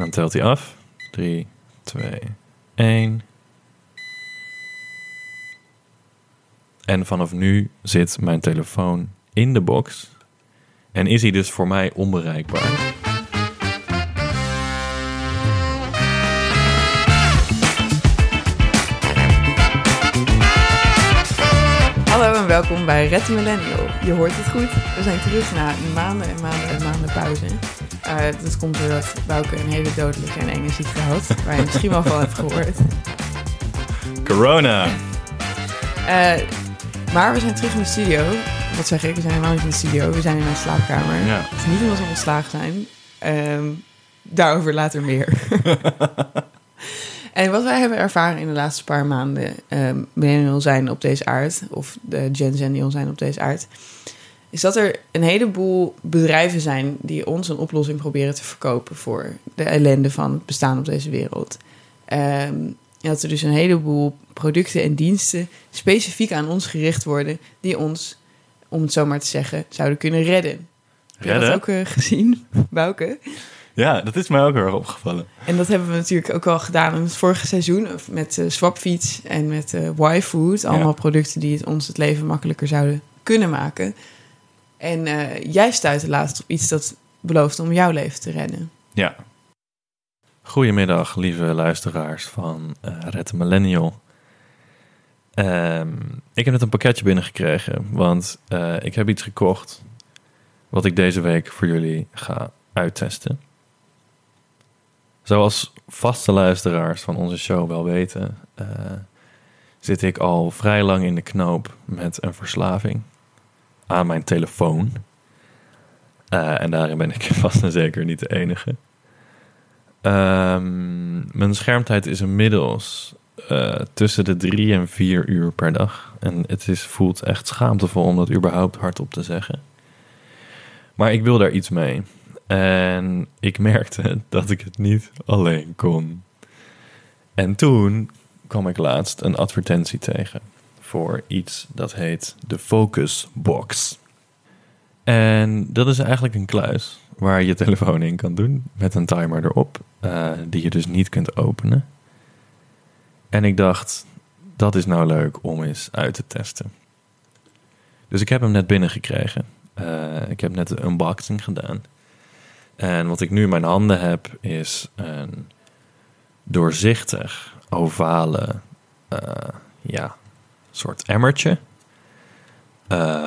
dan telt hij af. 3, 2, 1. En vanaf nu zit mijn telefoon in de box. En is hij dus voor mij onbereikbaar. Hallo en welkom bij Red Millennial. Je hoort het goed, we zijn terug na maanden en maanden en maanden pauze. Uh, dat komt doordat Bouke een hele dodelijke en enge ziekte had, waar je misschien wel van hebt gehoord. Corona! Uh, maar we zijn terug in de studio. Wat zeg ik? We zijn helemaal niet in de studio. We zijn in mijn slaapkamer. Ja. Het is niet omdat we ontslagen zijn. Um, daarover later meer. en wat wij hebben ervaren in de laatste paar maanden... Um, millennial zijn op deze aard... of de Gen Zennial zijn op deze aard... is dat er een heleboel bedrijven zijn... die ons een oplossing proberen te verkopen... voor de ellende van het bestaan op deze wereld. Um, dat er dus een heleboel producten en diensten specifiek aan ons gericht worden, die ons, om het zo maar te zeggen, zouden kunnen redden. Heb je dat ook uh, gezien, Bouke? Ja, dat is mij ook heel erg opgevallen. En dat hebben we natuurlijk ook al gedaan in het vorige seizoen met uh, Swapfiets en met uh, Y-Food. Allemaal ja. producten die het ons het leven makkelijker zouden kunnen maken. En uh, jij stuitte laatst op iets dat belooft om jouw leven te redden. Ja, Goedemiddag, lieve luisteraars van uh, Red Millennial. Um, ik heb net een pakketje binnengekregen, want uh, ik heb iets gekocht wat ik deze week voor jullie ga uittesten. Zoals vaste luisteraars van onze show wel weten, zit ik al vrij lang in de knoop met een verslaving aan mijn telefoon. en daarin ben ik vast en zeker niet de enige. Um, mijn schermtijd is inmiddels uh, tussen de drie en vier uur per dag. En het is, voelt echt schaamtevol om dat überhaupt hardop te zeggen. Maar ik wil daar iets mee. En ik merkte dat ik het niet alleen kon. En toen kwam ik laatst een advertentie tegen voor iets dat heet de Focus Box. En dat is eigenlijk een kluis waar je je telefoon in kan doen met een timer erop, uh, die je dus niet kunt openen. En ik dacht, dat is nou leuk om eens uit te testen. Dus ik heb hem net binnengekregen. Uh, ik heb net de unboxing gedaan. En wat ik nu in mijn handen heb is een doorzichtig, ovale, uh, ja, soort emmertje.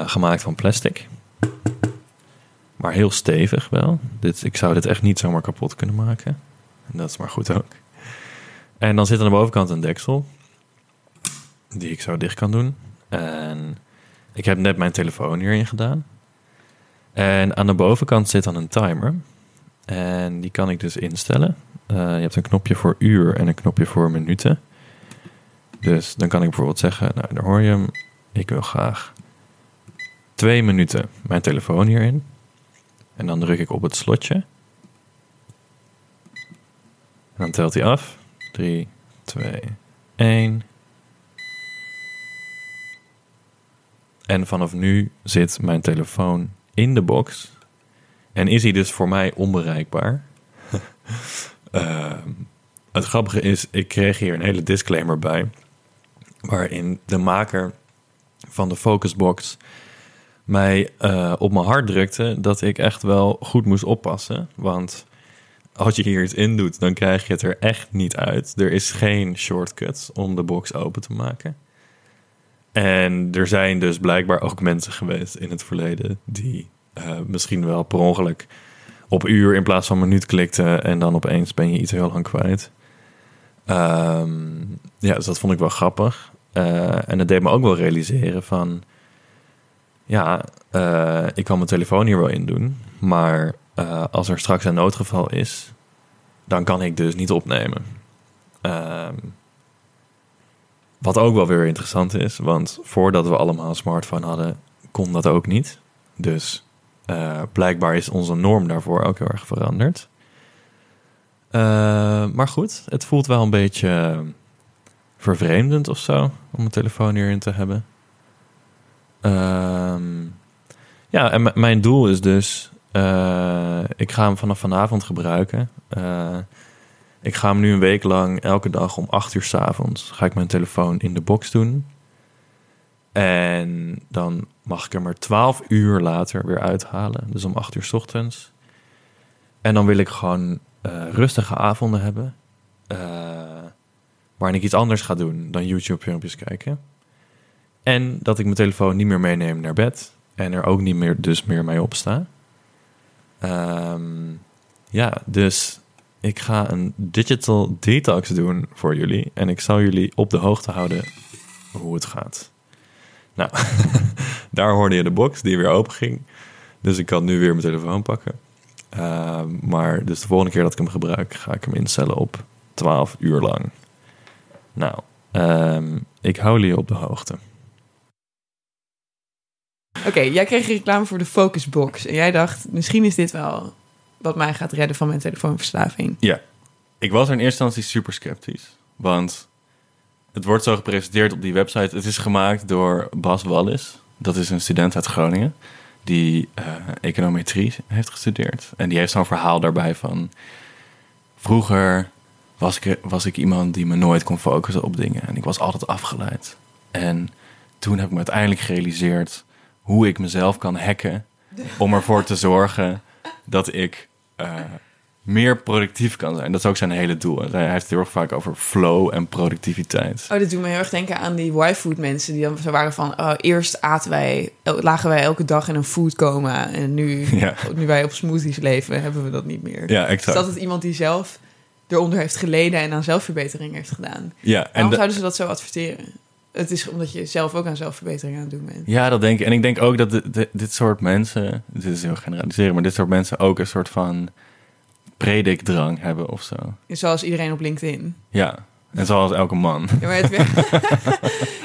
gemaakt van plastic. Maar heel stevig wel. Dit, ik zou dit echt niet zomaar kapot kunnen maken. En dat is maar goed ook. En dan zit aan de bovenkant een deksel. Die ik zo dicht kan doen. En ik heb net mijn telefoon hierin gedaan. En aan de bovenkant zit dan een timer. En die kan ik dus instellen. Uh, je hebt een knopje voor uur en een knopje voor minuten. Dus dan kan ik bijvoorbeeld zeggen, nou daar hoor je hem. Ik wil graag twee minuten mijn telefoon hierin. En dan druk ik op het slotje. En dan telt hij af. 3, 2, 1. En vanaf nu zit mijn telefoon in de box. En is hij dus voor mij onbereikbaar. uh, het grappige is, ik kreeg hier een hele disclaimer bij. Waarin de maker van de Focusbox mij uh, op mijn hart drukte dat ik echt wel goed moest oppassen. Want als je hier iets in doet, dan krijg je het er echt niet uit. Er is geen shortcut om de box open te maken. En er zijn dus blijkbaar ook mensen geweest in het verleden die uh, misschien wel per ongeluk op uur in plaats van minuut klikten en dan opeens ben je iets heel lang kwijt. Um, ja, dus dat vond ik wel grappig. Uh, en het deed me ook wel realiseren van ja, uh, ik kan mijn telefoon hier wel in doen. Maar uh, als er straks een noodgeval is, dan kan ik dus niet opnemen. Uh, wat ook wel weer interessant is, want voordat we allemaal een smartphone hadden, kon dat ook niet. Dus blijkbaar is onze norm daarvoor ook heel erg veranderd. Maar goed, het voelt wel een beetje vervreemdend of zo om een telefoon hierin te hebben. Um, ja, en mijn doel is dus Eh, ik ga hem vanaf vanavond gebruiken. Eh, ik ga hem nu een week lang elke dag om 8 uur 's avonds ga ik mijn telefoon in de box doen. En dan mag ik hem er 12 uur later weer uithalen. Dus om 8 uur 's ochtends. En dan wil ik gewoon eh, rustige avonden hebben. eh, waarin ik iets anders ga doen dan YouTube-filmpjes kijken. En dat ik mijn telefoon niet meer meeneem naar bed. En er ook niet meer dus meer mee opsta. Ehm, ja, dus ik ga een digital detox doen voor jullie. En ik zal jullie op de hoogte houden hoe het gaat. Nou, daar hoorde je de box die weer open ging. Dus ik kan nu weer mijn telefoon pakken. Ehm, maar dus de volgende keer dat ik hem gebruik, ga ik hem instellen op 12 uur lang. Nou, ehm, ik hou jullie op de hoogte. Oké, jij kreeg reclame voor de Focusbox. En jij dacht, misschien is dit wel wat mij gaat redden van mijn telefoonverslaving. Ja, ik was er in eerste instantie super sceptisch. Want het wordt zo gepresenteerd op die website. Het is gemaakt door Bas Wallis. Dat is een student uit Groningen. Die eh, econometrie heeft gestudeerd. En die heeft zo'n verhaal daarbij van... Vroeger was ik, was ik iemand die me nooit kon focussen op dingen. En ik was altijd afgeleid. En toen heb ik me uiteindelijk gerealiseerd... hoe ik mezelf kan hacken... om ervoor te zorgen dat ik... eh, meer productief kan zijn. Dat is ook zijn hele doel. Hij heeft het heel erg vaak over flow en productiviteit. Oh, dat doet me heel erg denken aan die Y-food mensen die dan zo waren van... Oh, eerst aten wij, lagen wij elke dag in een foodcoma. En nu, Ja. nu wij op smoothies leven, hebben we dat niet meer. Ja, Is exact. dat het iemand die zelf eronder heeft geleden en aan zelfverbetering heeft gedaan? Ja, en Waarom de- zouden ze dat zo adverteren? Het is omdat je zelf ook aan zelfverbetering aan het doen bent. ja, dat denk ik. En ik denk ook dat dit soort mensen... Dit is heel generaliseren, maar dit soort mensen ook een soort van predikdrang hebben of zo. Zoals iedereen op LinkedIn. Ja, en zoals elke man. Ja, maar, het werkt,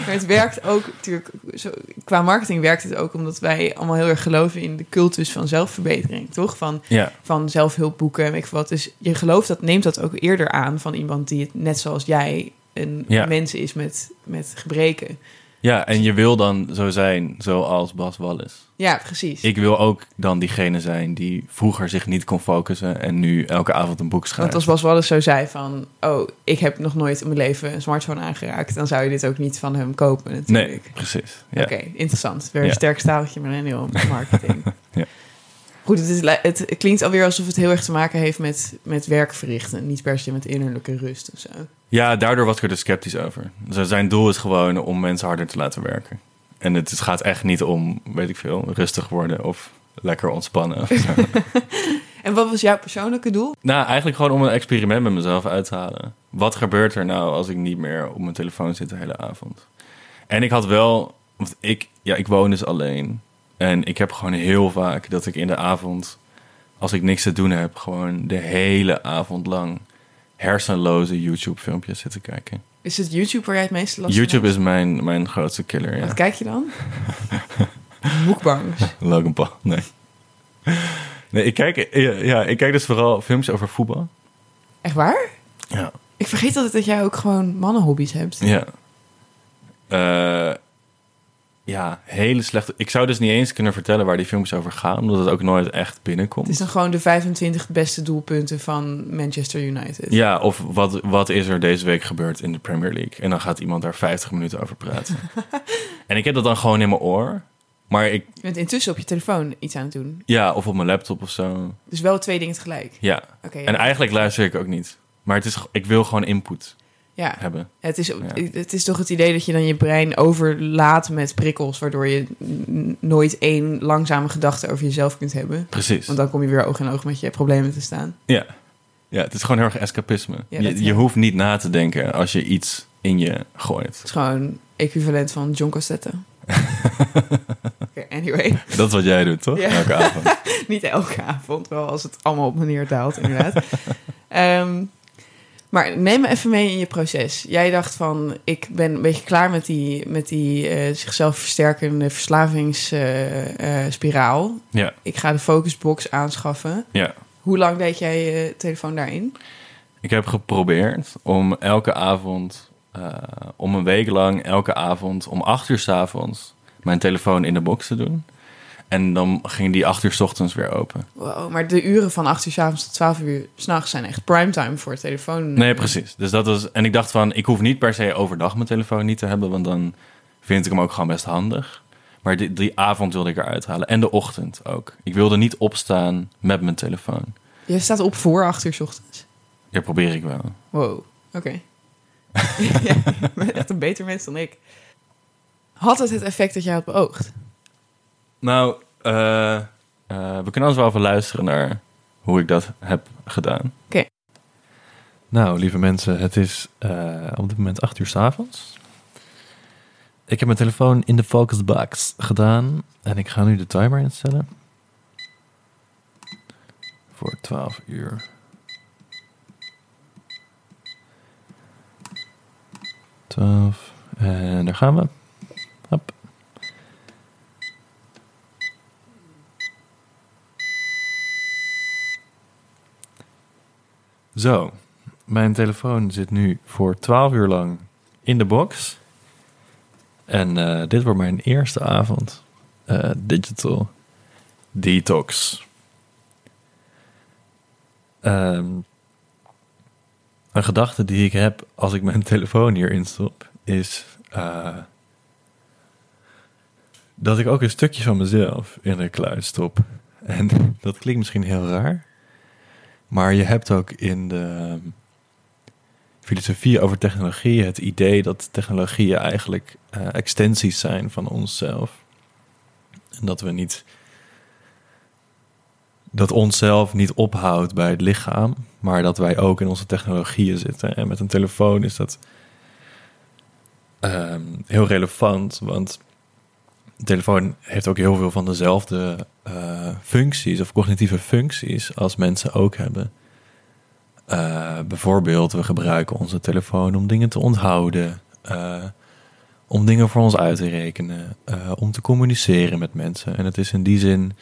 maar het werkt ook natuurlijk... Zo, qua marketing werkt het ook omdat wij allemaal heel erg geloven in de cultus van zelfverbetering, toch? Van, Ja, van zelfhulpboeken en weet ik wat. Dus je gelooft dat, neemt dat ook eerder aan van iemand die het net zoals jij een Ja. mens is met, met gebreken. Ja, en je wil dan zo zijn zoals Bas Wallis. Ja, precies. Ik wil ook dan diegene zijn die vroeger zich niet kon focussen... en nu elke avond een boek schrijft. Want als Bas Wallace zo zei van... oh, ik heb nog nooit in mijn leven een smartphone aangeraakt... dan zou je dit ook niet van hem kopen natuurlijk. Nee, precies. Ja. Oké, interessant. Weer Ja. een sterk staaltje millennial marketing. Ja. Goed, het, is, het klinkt alweer alsof het heel erg te maken heeft met, met werk verrichten. Niet per se met innerlijke rust of zo. Ja, daardoor was ik er dus sceptisch over. Dus zijn doel is gewoon om mensen harder te laten werken. En het, het gaat echt niet om, weet ik veel, rustig worden of lekker ontspannen. of zo. En wat was jouw persoonlijke doel? nou, eigenlijk gewoon om een experiment met mezelf uit te halen. Wat gebeurt er nou als ik niet meer op mijn telefoon zit de hele avond? En ik had wel, want ik, ja, ik woon dus alleen. En ik heb gewoon heel vaak dat ik in de avond, als ik niks te doen heb, gewoon de hele avond lang hersenloze YouTube-filmpjes zitten kijken. Is het YouTube waar jij het meeste last van YouTube hebt? is mijn, mijn grootste killer, ja. Wat kijk je dan? Mukbangs. Logan Paul, nee. Nee, ik kijk, ja, ja, ik kijk dus vooral films over voetbal. Echt waar? Ja. Ik vergeet altijd dat jij ook gewoon mannenhobby's hebt. Ja. Eh, ja, hele slechte... Ik zou dus niet eens kunnen vertellen waar die films over gaan... omdat het ook nooit echt binnenkomt. Het is dan gewoon de 25 beste doelpunten van Manchester United. Ja, of wat, wat is er deze week gebeurd in de Premier League? En dan gaat iemand daar 50 minuten over praten. en ik heb dat dan gewoon in mijn oor. Maar ik... Je bent intussen op je telefoon iets aan het doen. Ja, of op mijn laptop of zo. Dus wel twee dingen tegelijk. Ja. Oké. ja. En eigenlijk luister ik ook niet. Maar het is, ik wil gewoon input ja. hebben. Het, is, het is toch het idee dat je dan je brein overlaat met prikkels... waardoor je nooit één langzame gedachte over jezelf kunt hebben. Precies. Want dan kom je weer oog in oog met je problemen te staan. Ja. ja, het is gewoon heel erg escapisme. Ja, je, je hoeft niet na te denken als je iets in je gooit. Het is gewoon equivalent van John Costette. Oké, anyway, Dat is wat jij doet, toch? Ja. Elke avond. niet elke avond, wel als het allemaal op me neerdaalt, inderdaad. Ehm, maar neem me even mee in je proces. Jij dacht van, ik ben een beetje klaar met die, met die eh, zichzelf versterkende verslavingsspiraal. Ja, ik ga de focusbox aanschaffen. ja. Hoe lang deed jij je telefoon daarin? Ik heb geprobeerd om elke avond, eh, om een week lang, elke avond om acht uur s avonds mijn telefoon in de box te doen. En dan ging die acht uur 's ochtends weer open. Wow, maar de uren van 8 uur 's avonds tot 12 uur s'nachts zijn echt primetime voor telefoon. Nee, precies. Dus dat was, en ik dacht van, ik hoef niet per se overdag mijn telefoon niet te hebben, want dan vind ik hem ook gewoon best handig. Maar die, die avond wilde ik eruit halen. En de ochtend ook. Ik wilde niet opstaan met mijn telefoon. Je staat op voor 8 uur 's ochtends. Ja, probeer ik wel. Wow, oké. ja, je bent echt een beter mens dan ik. Had het het effect dat jij had beoogd? Nou, eh, eh, we kunnen anders wel even luisteren naar hoe ik dat heb gedaan. Oké. Nou, lieve mensen, het is eh, op dit moment 8 uur 's avonds. Ik heb mijn telefoon in de focus box gedaan en ik ga nu de timer instellen. Voor 12 uur. Twaalf. En daar gaan we. Zo, mijn telefoon zit nu voor 12 uur lang in de box. En eh, dit wordt mijn eerste avond eh, digital detox. Ehm, een gedachte die ik heb als ik mijn telefoon hierin stop, is eh, dat ik ook een stukje van mezelf in de kluis stop. En dat klinkt misschien heel raar, maar je hebt ook in de filosofie over technologie het idee dat technologieën eigenlijk eh, extensies zijn van onszelf. En dat we niet. Dat onszelf niet ophoudt bij het lichaam, maar dat wij ook in onze technologieën zitten. En met een telefoon is dat ehm, heel relevant, want telefoon heeft ook heel veel van dezelfde eh, functies of cognitieve functies als mensen ook hebben. Uh, bijvoorbeeld, we gebruiken onze telefoon om dingen te onthouden, uh, om dingen voor ons uit te rekenen, om te communiceren met mensen. En het is in die zin,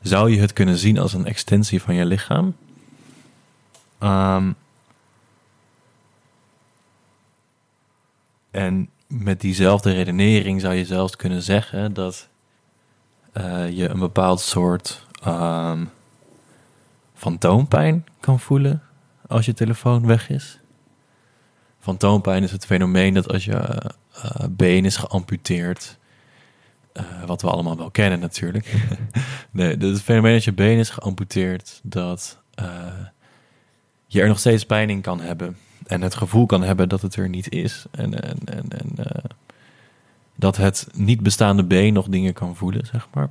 zou je het kunnen zien als een extensie van je lichaam? Um, en met diezelfde redenering zou je zelfs kunnen zeggen dat je een bepaald soort um, fantoompijn kan voelen als je telefoon weg is. Fantoompijn is het fenomeen dat als je uh, been is geamputeerd, uh, wat we allemaal wel kennen natuurlijk. nee, het fenomeen dat je been is geamputeerd, dat je er nog steeds pijn in kan hebben. En het gevoel kan hebben dat het er niet is. En, en, en, en dat het niet bestaande been nog dingen kan voelen, zeg maar.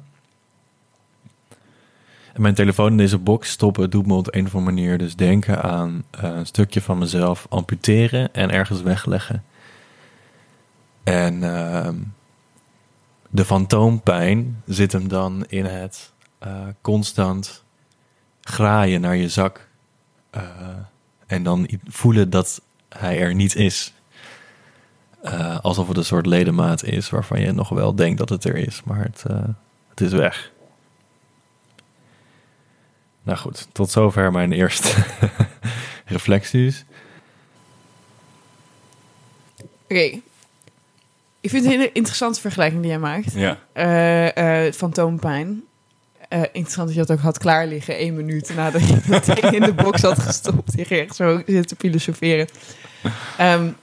En mijn telefoon in deze box stoppen doet me op een of andere manier dus denken aan uh, een stukje van mezelf amputeren en ergens wegleggen. En uh, de fantoompijn zit hem dan in het uh, constant graaien naar je zak. Uh, en dan voelen dat hij er niet is. Uh, alsof het een soort ledemaat is waarvan je nog wel denkt dat het er is, maar het, het is weg. Nou goed, tot zover mijn eerste reflecties. Oké. Okay. Ik vind het een hele interessante vergelijking die jij maakt. Ja. Uh, uh, fantoompijn. Uh, interessant dat je dat ook had klaar liggen één minuut nadat je het in de box had gestopt. Je ging echt zo zitten filosoferen. Um,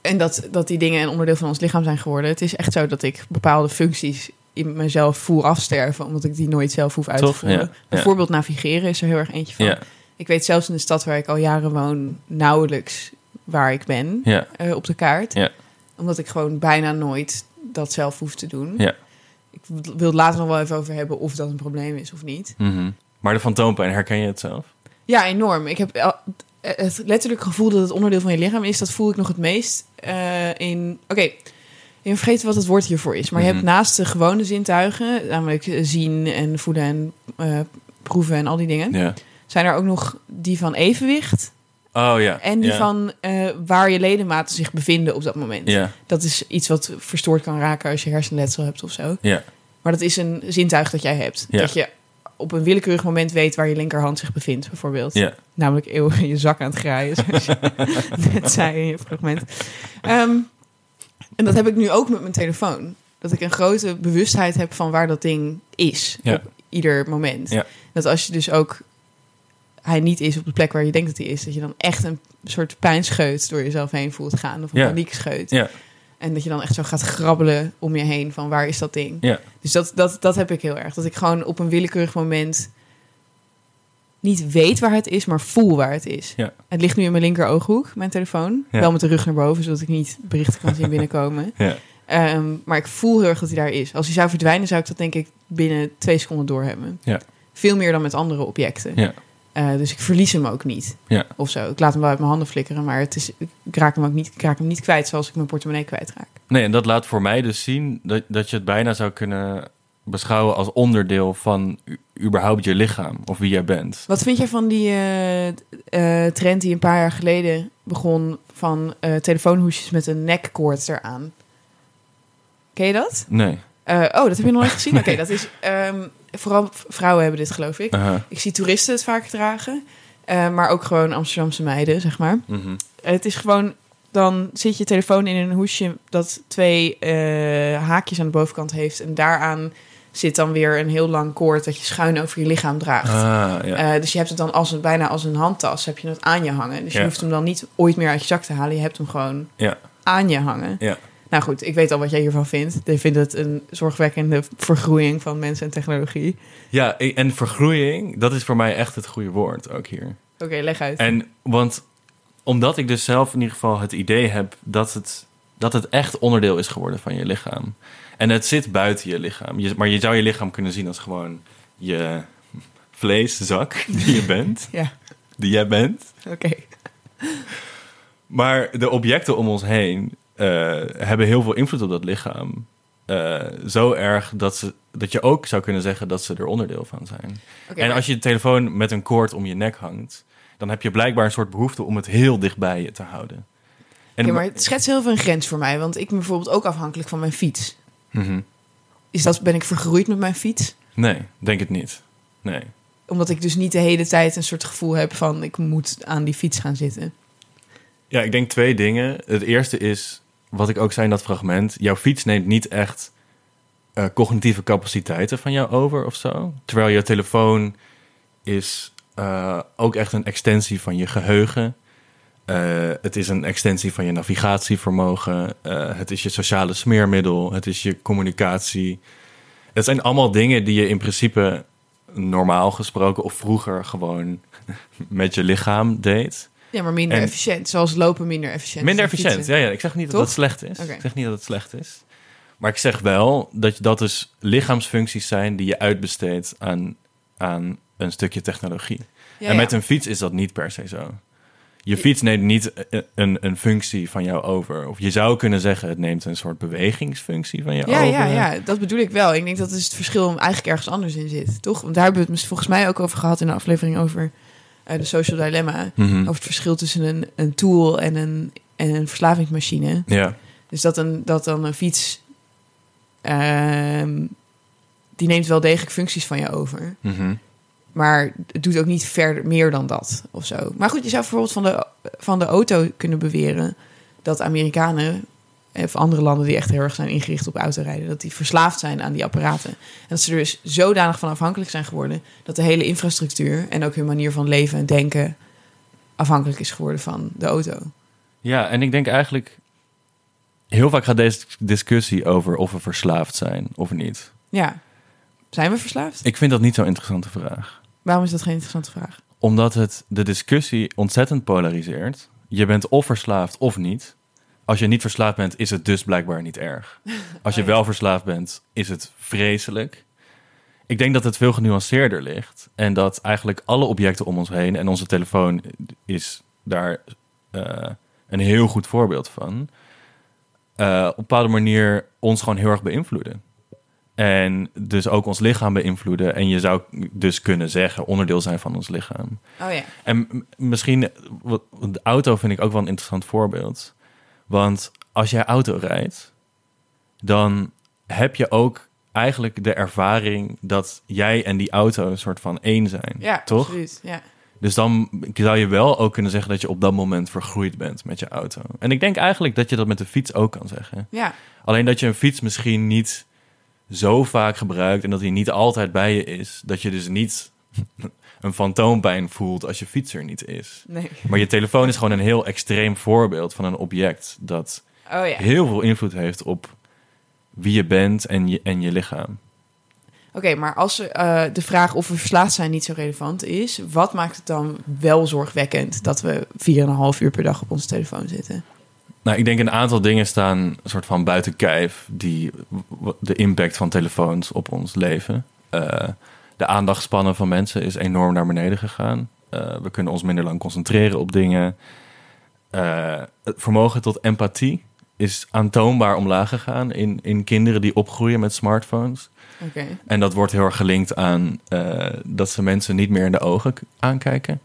en dat, dat die dingen een onderdeel van ons lichaam zijn geworden. Het is echt zo dat ik bepaalde functies in mezelf voel afsterven, omdat ik die nooit zelf hoef uit te voeren. Ja, Bijvoorbeeld navigeren is er heel erg eentje van. Ja. Ik weet zelfs in de stad waar ik al jaren woon nauwelijks waar ik ben uh, op de kaart. Ja. Omdat ik gewoon bijna nooit dat zelf hoef te doen. Ja. Ik wil het later nog wel even over hebben of dat een probleem is of niet. Mm -hmm. Maar de fantoompijn, herken je het zelf? Ja, enorm. Ik heb het letterlijk gevoel dat het onderdeel van je lichaam is. Dat voel ik nog het meest uh, in... Oké, okay. Je vergeet wat het woord hiervoor is. Maar mm -hmm. je hebt naast de gewone zintuigen, namelijk zien en voelen en uh, proeven en al die dingen, ja. zijn er ook nog die van evenwicht. Oh ja. En die ja. van uh, waar je ledematen zich bevinden op dat moment. Ja. Dat is iets wat verstoord kan raken als je hersenletsel hebt of zo. Ja. Maar dat is een zintuig dat jij hebt. Ja. Dat je op een willekeurig moment weet waar je linkerhand zich bevindt, bijvoorbeeld. Ja. Namelijk eeuwig in je zak aan het graaien, zoals je net zei in je fragment. Um, en dat heb ik nu ook met mijn telefoon. Dat ik een grote bewustheid heb van waar dat ding is. Ja. Op ieder moment. Ja. Dat als je dus ook hij niet is op de plek waar je denkt dat hij is, dat je dan echt een soort pijnscheut door jezelf heen voelt gaan. Of een Ja. paniekscheut. Ja. En dat je dan echt zo gaat grabbelen om je heen van waar is dat ding. Ja. Dus dat, dat, dat heb ik heel erg. Dat ik gewoon op een willekeurig moment niet weet waar het is, maar voel waar het is. Ja. Het ligt nu in mijn linker ooghoek, mijn telefoon. Ja. Wel met de rug naar boven, zodat ik niet berichten kan zien binnenkomen. Ja. Ehm, maar ik voel heel erg dat hij daar is. Als hij zou verdwijnen, zou ik dat denk ik binnen twee seconden doorhebben. Ja. Veel meer dan met andere objecten. Ja. Eh, dus ik verlies hem ook niet. Ja. Of zo. Ik laat hem wel uit mijn handen flikkeren, maar het is, ik raak hem ook niet, ik raak hem niet kwijt zoals ik mijn portemonnee kwijtraak. Nee, en dat laat voor mij dus zien dat, dat je het bijna zou kunnen beschouwen als onderdeel van überhaupt je lichaam of wie jij bent. Wat vind jij van die eh, eh, trend die een paar jaar geleden begon van telefoonhoesjes met een nekkoord eraan? Ken je dat? Nee. Oh, dat heb je nog nooit gezien? Oké, dat is... ehm, vooral vrouwen hebben dit, geloof ik. Ik zie toeristen het vaak dragen. eh, maar ook gewoon Amsterdamse meiden, zeg maar. Mhm. Het is gewoon... Dan zit je telefoon in een hoesje dat twee eh, haakjes aan de bovenkant heeft. En daaraan zit dan weer een heel lang koord dat je schuin over je lichaam draagt. Ah, ja. Eh, dus je hebt het dan als een, bijna als een handtas, heb je het aan je hangen. Dus je hoeft hem dan niet ooit meer uit je zak te halen. Je hebt hem gewoon Ja. aan je hangen. Nou goed, ik weet al wat jij hiervan vindt. Ik vind het een zorgwekkende vergroeiing van mensen en technologie. ja, en vergroeiing, dat is voor mij echt het goede woord ook hier. Oké, leg uit. En want omdat ik dus zelf in ieder geval het idee heb dat het, dat het echt onderdeel is geworden van je lichaam. En het zit buiten je lichaam. Je, maar je zou je lichaam kunnen zien als gewoon je vleeszak die je bent. Ja, Die jij bent. oké. Maar de objecten om ons heen hebben heel veel invloed op dat lichaam. Eh, zo erg dat, ze, dat je ook zou kunnen zeggen dat ze er onderdeel van zijn. En als je de telefoon met een koord om je nek hangt, dan heb je blijkbaar een soort behoefte om het heel dicht bij je te houden. En maar het schetst heel veel een grens voor mij. Want ik ben bijvoorbeeld ook afhankelijk van mijn fiets. Mhm. Is dat, ben ik vergroeid met mijn fiets? Nee, denk het niet. Nee. Omdat ik dus niet de hele tijd een soort gevoel heb van... ik moet aan die fiets gaan zitten. Ja, ik denk twee dingen. Het eerste is, wat ik ook zei in dat fragment, jouw fiets neemt niet echt eh, cognitieve capaciteiten van jou over of zo. Terwijl je telefoon is eh, ook echt een extensie van je geheugen. Eh, het is een extensie van je navigatievermogen. Het is je sociale smeermiddel. Het is je communicatie. Het zijn allemaal dingen die je in principe normaal gesproken of vroeger gewoon met je lichaam deed. Ja, maar minder En- efficiënt. Zoals lopen minder efficiënt. Minder efficiënt, fietsen. ja, ja. Ik zeg niet dat Toch? dat slecht is. Ik zeg niet dat het slecht is. Maar ik zeg wel dat dat dus lichaamsfuncties zijn die je uitbesteedt aan, aan een stukje technologie. Ja, en met ja. een fiets is dat niet per se zo. Je fiets neemt niet een, een, functie van jou over. Of je zou kunnen zeggen, het neemt een soort bewegingsfunctie van je Ja, over. ja, ja, dat bedoel ik wel. Ik denk dat is het verschil eigenlijk ergens anders in zit, toch? Want daar hebben we het volgens mij ook over gehad in de aflevering over eh, de social dilemma. Mhm. Over het verschil tussen een, een tool en een, en een verslavingsmachine. Ja, Dus dat, een, dat dan een fiets, ehm, die neemt wel degelijk functies van je over. mhm. Maar het doet ook niet verder meer dan dat of zo. Maar goed, je zou bijvoorbeeld van de, van de auto kunnen beweren dat Amerikanen of andere landen die echt heel erg zijn ingericht op autorijden, dat die verslaafd zijn aan die apparaten. En dat ze er dus zodanig van afhankelijk zijn geworden dat de hele infrastructuur en ook hun manier van leven en denken afhankelijk is geworden van de auto. ja, en ik denk eigenlijk... Heel vaak gaat deze discussie over of we verslaafd zijn of niet. Ja. Zijn we verslaafd? Ik vind dat niet zo'n interessante vraag. Waarom is dat geen interessante vraag? Omdat het de discussie ontzettend polariseert. Je bent of verslaafd of niet. Als je niet verslaafd bent, is het dus blijkbaar niet erg. Als je wel verslaafd bent, is het vreselijk. Ik denk dat het veel genuanceerder ligt. En dat eigenlijk alle objecten om ons heen, en onze telefoon is daar eh, een heel goed voorbeeld van, eh, op een bepaalde manier ons gewoon heel erg beïnvloeden. En dus ook ons lichaam beïnvloeden. En je zou dus kunnen zeggen, onderdeel zijn van ons lichaam. Oh ja. En misschien, de auto vind ik ook wel een interessant voorbeeld. Want als jij auto rijdt, dan heb je ook eigenlijk de ervaring dat jij en die auto een soort van één zijn. Ja, toch? absoluut. Ja. Dus dan zou je wel ook kunnen zeggen dat je op dat moment vergroeid bent met je auto. En ik denk eigenlijk dat je dat met de fiets ook kan zeggen. Ja, Alleen dat je een fiets misschien niet zo vaak gebruikt en dat hij niet altijd bij je is, dat je dus niet een fantoompijn voelt als je fiets er niet is. nee. Maar je telefoon is gewoon een heel extreem voorbeeld van een object dat Oh ja. heel veel invloed heeft op wie je bent en je, en je lichaam. Oké, maar als eh, de vraag of we verslaafd zijn niet zo relevant is, wat maakt het dan wel zorgwekkend dat we 4,5 uur per dag op onze telefoon zitten? Nou, ik denk een aantal dingen staan een soort van buiten kijf die de impact van telefoons op ons leven. Eh, de aandachtspannen van mensen is enorm naar beneden gegaan. Eh, we kunnen ons minder lang concentreren op dingen. Eh, het vermogen tot empathie is aantoonbaar omlaag gegaan in, in kinderen die opgroeien met smartphones. Oké. En dat wordt heel erg gelinkt aan eh, dat ze mensen niet meer in de ogen aankijken.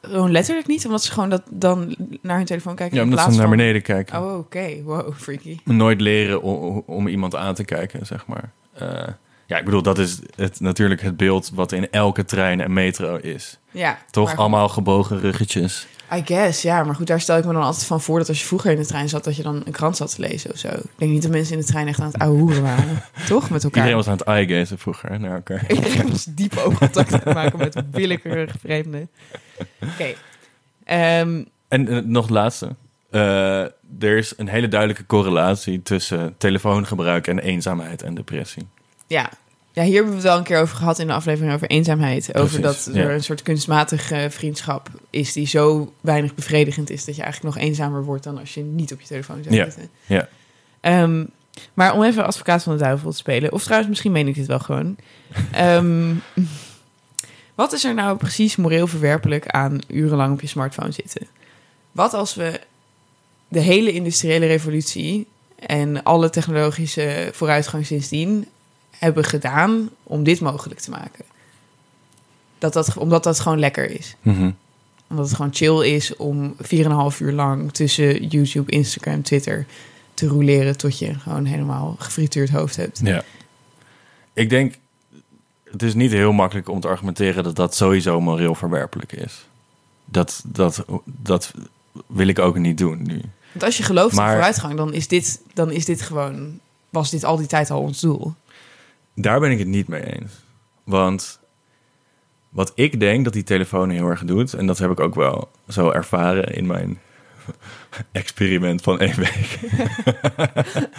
Gewoon letterlijk niet, omdat ze gewoon dat dan naar hun telefoon kijken. Ja, in omdat ze naar van- beneden kijken. Oh, oké. Wow, freaky. nooit leren om, om iemand aan te kijken, zeg maar. Eh, ja, ik bedoel, dat is het, natuurlijk het beeld wat in elke trein en metro is. Ja. Toch maar- allemaal gebogen ruggetjes. I guess, ja. Maar goed, daar stel ik me dan altijd van voor dat als je vroeger in de trein zat, dat je dan een krant zat te lezen of zo. Ik denk niet dat mensen in de trein echt aan het ouwe hoeren waren. Toch? Met elkaar. Iedereen was aan het eye-gazen vroeger naar elkaar. Iedereen was diep oogcontact maken met willekeurige vreemden. Oké. Ehm, En eh, nog het laatste. Eh, er is een hele duidelijke correlatie tussen telefoongebruik en eenzaamheid en depressie. Ja. ja, hier hebben we het wel een keer over gehad in de aflevering over eenzaamheid. Over dat ja. er een soort kunstmatig eh, vriendschap is die zo weinig bevredigend is dat je eigenlijk nog eenzamer wordt dan als je niet op je telefoon zou Ja, zitten. ja. Ehm, maar om even advocaat van de duivel te spelen, of trouwens misschien meen ik dit wel gewoon. Ehm, wat is er nou precies moreel verwerpelijk aan urenlang op je smartphone zitten? Wat als we de hele industriële revolutie en alle technologische vooruitgang sindsdien hebben gedaan om dit mogelijk te maken? Dat dat, omdat dat gewoon lekker is. Mhm. Omdat het gewoon chill is om 4,5 uur lang tussen YouTube, Instagram, Twitter te roleren tot je gewoon helemaal gefrituurd hoofd hebt. Ja. Ik denk, het is niet heel makkelijk om te argumenteren dat dat sowieso moreel verwerpelijk is. Dat, dat, dat wil ik ook niet doen nu. Want als je gelooft in Maar- vooruitgang, dan is, dit, dan is dit gewoon, was dit al die tijd al ons doel. Daar ben ik het niet mee eens. Want wat ik denk dat die telefoon heel erg doet, en dat heb ik ook wel zo ervaren in mijn experiment van één week.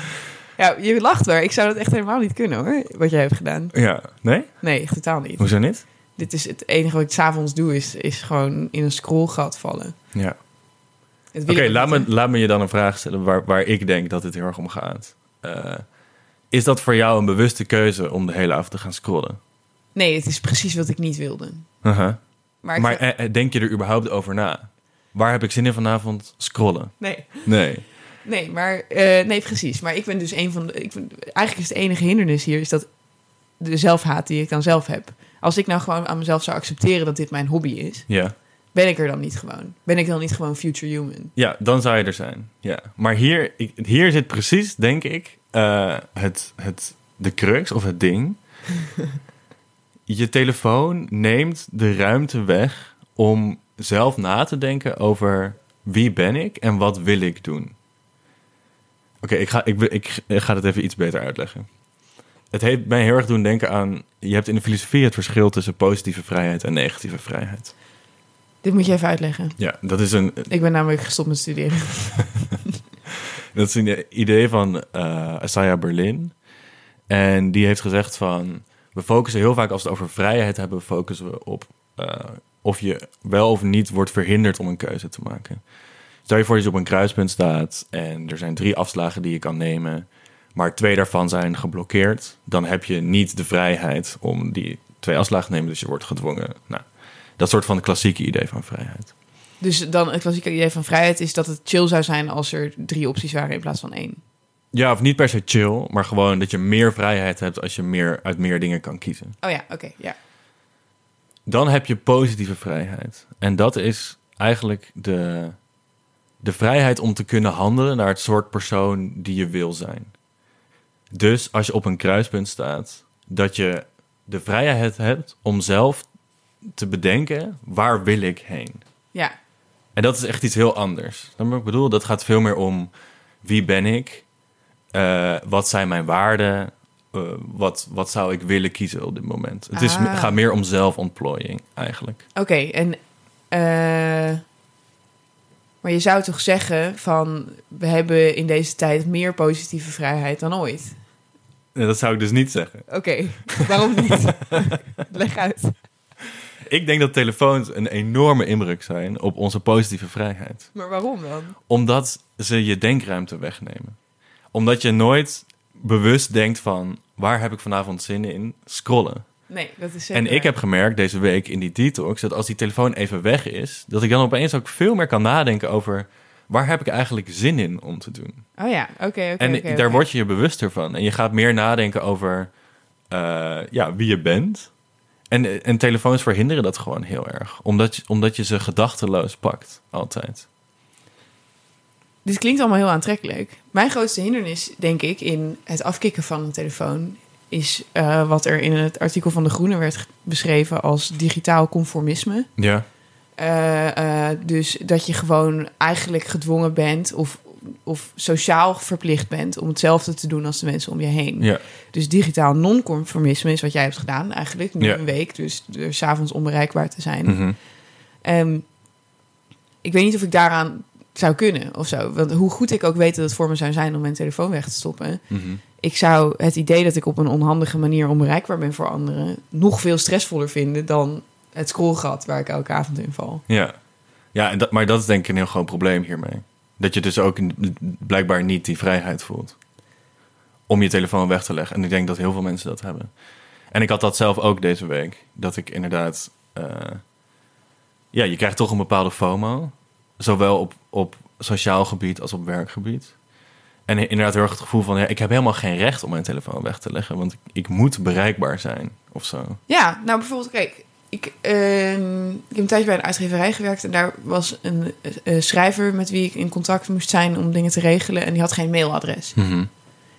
Ja, je lacht maar. Ik zou dat echt helemaal niet kunnen hoor, wat jij hebt gedaan. Ja, nee? Nee, echt totaal niet. Hoezo niet? Dit is het enige wat ik s'avonds doe, is, is gewoon in een scrollgat vallen. Ja. Oké, laat, me, laat me je dan een vraag stellen waar, waar ik denk dat het heel erg om gaat. Eh, is dat voor jou een bewuste keuze om de hele avond te gaan scrollen? Nee, het is precies wat ik niet wilde. Uh-huh. Maar, eh, eh, denk je er überhaupt over na? Waar heb ik zin in vanavond? Scrollen. nee. Nee. Nee, maar eh, nee, precies. Maar ik ben dus een van de. Ik ben, eigenlijk is het enige hindernis hier is dat de zelfhaat die ik dan zelf heb. Als ik nou gewoon aan mezelf zou accepteren dat dit mijn hobby is, Ja. ben ik er dan niet gewoon. Ben ik dan niet gewoon future human? Ja, dan zou je er zijn. Ja. Maar hier, ik, hier zit precies, denk ik, eh, het, het, de crux of het ding. je telefoon neemt de ruimte weg om zelf na te denken over wie ben ik en wat wil ik doen. Oké, ik, ga, ik, ik, ik ga het even iets beter uitleggen. Het heeft mij heel erg doen denken aan... Je hebt in de filosofie het verschil tussen positieve vrijheid en negatieve vrijheid. Dit moet je even uitleggen. Ja, dat is een, Ik ben namelijk gestopt met studeren. Dat is een idee van eh Isaiah Berlin. En die heeft gezegd van... We focussen heel vaak als we het over vrijheid hebben... focussen we op eh, of je wel of niet wordt verhinderd om een keuze te maken. Stel je voor dat je op een kruispunt staat... en er zijn drie afslagen die je kan nemen... maar twee daarvan zijn geblokkeerd... dan heb je niet de vrijheid om die twee afslagen te nemen... dus je wordt gedwongen. Nou, dat soort van klassieke idee van vrijheid. Dus dan het klassieke idee van vrijheid is dat het chill zou zijn als er drie opties waren in plaats van één. Ja, of niet per se chill, maar gewoon dat je meer vrijheid hebt als je meer uit meer dingen kan kiezen. Oh ja, oké, ja. Dan heb je positieve vrijheid. En dat is eigenlijk de, de vrijheid om te kunnen handelen naar het soort persoon die je wil zijn. Dus als je op een kruispunt staat, dat je de vrijheid hebt om zelf te bedenken, waar wil ik heen? Ja, En dat is echt iets heel anders. Dan ik bedoel, dat gaat veel meer om wie ben ik? Eh, wat zijn mijn waarden? Eh, wat, wat zou ik willen kiezen op dit moment? Het is, Ah. gaat meer om zelfontplooiing eigenlijk. oké. En, eh, maar je zou toch zeggen van... we hebben in deze tijd meer positieve vrijheid dan ooit. Nee, dat zou ik dus niet zeggen. Oké, waarom niet? Leg uit. Ik denk dat telefoons een enorme indruk zijn op onze positieve vrijheid. Maar waarom dan? Omdat ze je denkruimte wegnemen. Omdat je nooit bewust denkt van... waar heb ik vanavond zin in? Scrollen. Nee, dat is zeker En ik heb gemerkt deze week in die detox... dat als die telefoon even weg is... dat ik dan opeens ook veel meer kan nadenken over... waar heb ik eigenlijk zin in om te doen? Oh ja, oké, oké. en daar word je je bewuster van. En je gaat meer nadenken over eh, ja, wie je bent. En, en telefoons verhinderen dat gewoon heel erg. Omdat je, omdat je ze gedachteloos pakt, altijd. Dit klinkt allemaal heel aantrekkelijk. Mijn grootste hindernis, denk ik, in het afkicken van een telefoon... is eh, wat er in het artikel van De Groene werd beschreven als digitaal conformisme. Ja. Eh, eh, dus dat je gewoon eigenlijk gedwongen bent of, of sociaal verplicht bent... om hetzelfde te doen als de mensen om je heen. Ja. Dus digitaal non-conformisme is wat jij hebt gedaan eigenlijk. Nu Ja. een week, dus door 's avonds onbereikbaar te zijn. Mhm. Ehm, ik weet niet of ik daaraan zou kunnen of zo. Want hoe goed ik ook weet dat het voor me zou zijn om mijn telefoon weg te stoppen. Mhm. Ik zou het idee dat ik op een onhandige manier onbereikbaar ben voor anderen... nog veel stressvoller vinden dan het scrollgat waar ik elke avond in val. Ja, ja en dat, maar dat is denk ik een heel groot probleem hiermee. Dat je dus ook blijkbaar niet die vrijheid voelt. Om je telefoon weg te leggen. En ik denk dat heel veel mensen dat hebben. En ik had dat zelf ook deze week. Dat ik inderdaad... eh, ja, je krijgt toch een bepaalde FOMO. Zowel op, op sociaal gebied als op werkgebied. En inderdaad heel erg het gevoel van... Ja, ik heb helemaal geen recht om mijn telefoon weg te leggen. Want ik, ik moet bereikbaar zijn of zo. Ja, nou bijvoorbeeld, kijk, ik, ehm, ik heb een tijdje bij een uitgeverij gewerkt en daar was een eh, schrijver met wie ik in contact moest zijn om dingen te regelen en die had geen mailadres.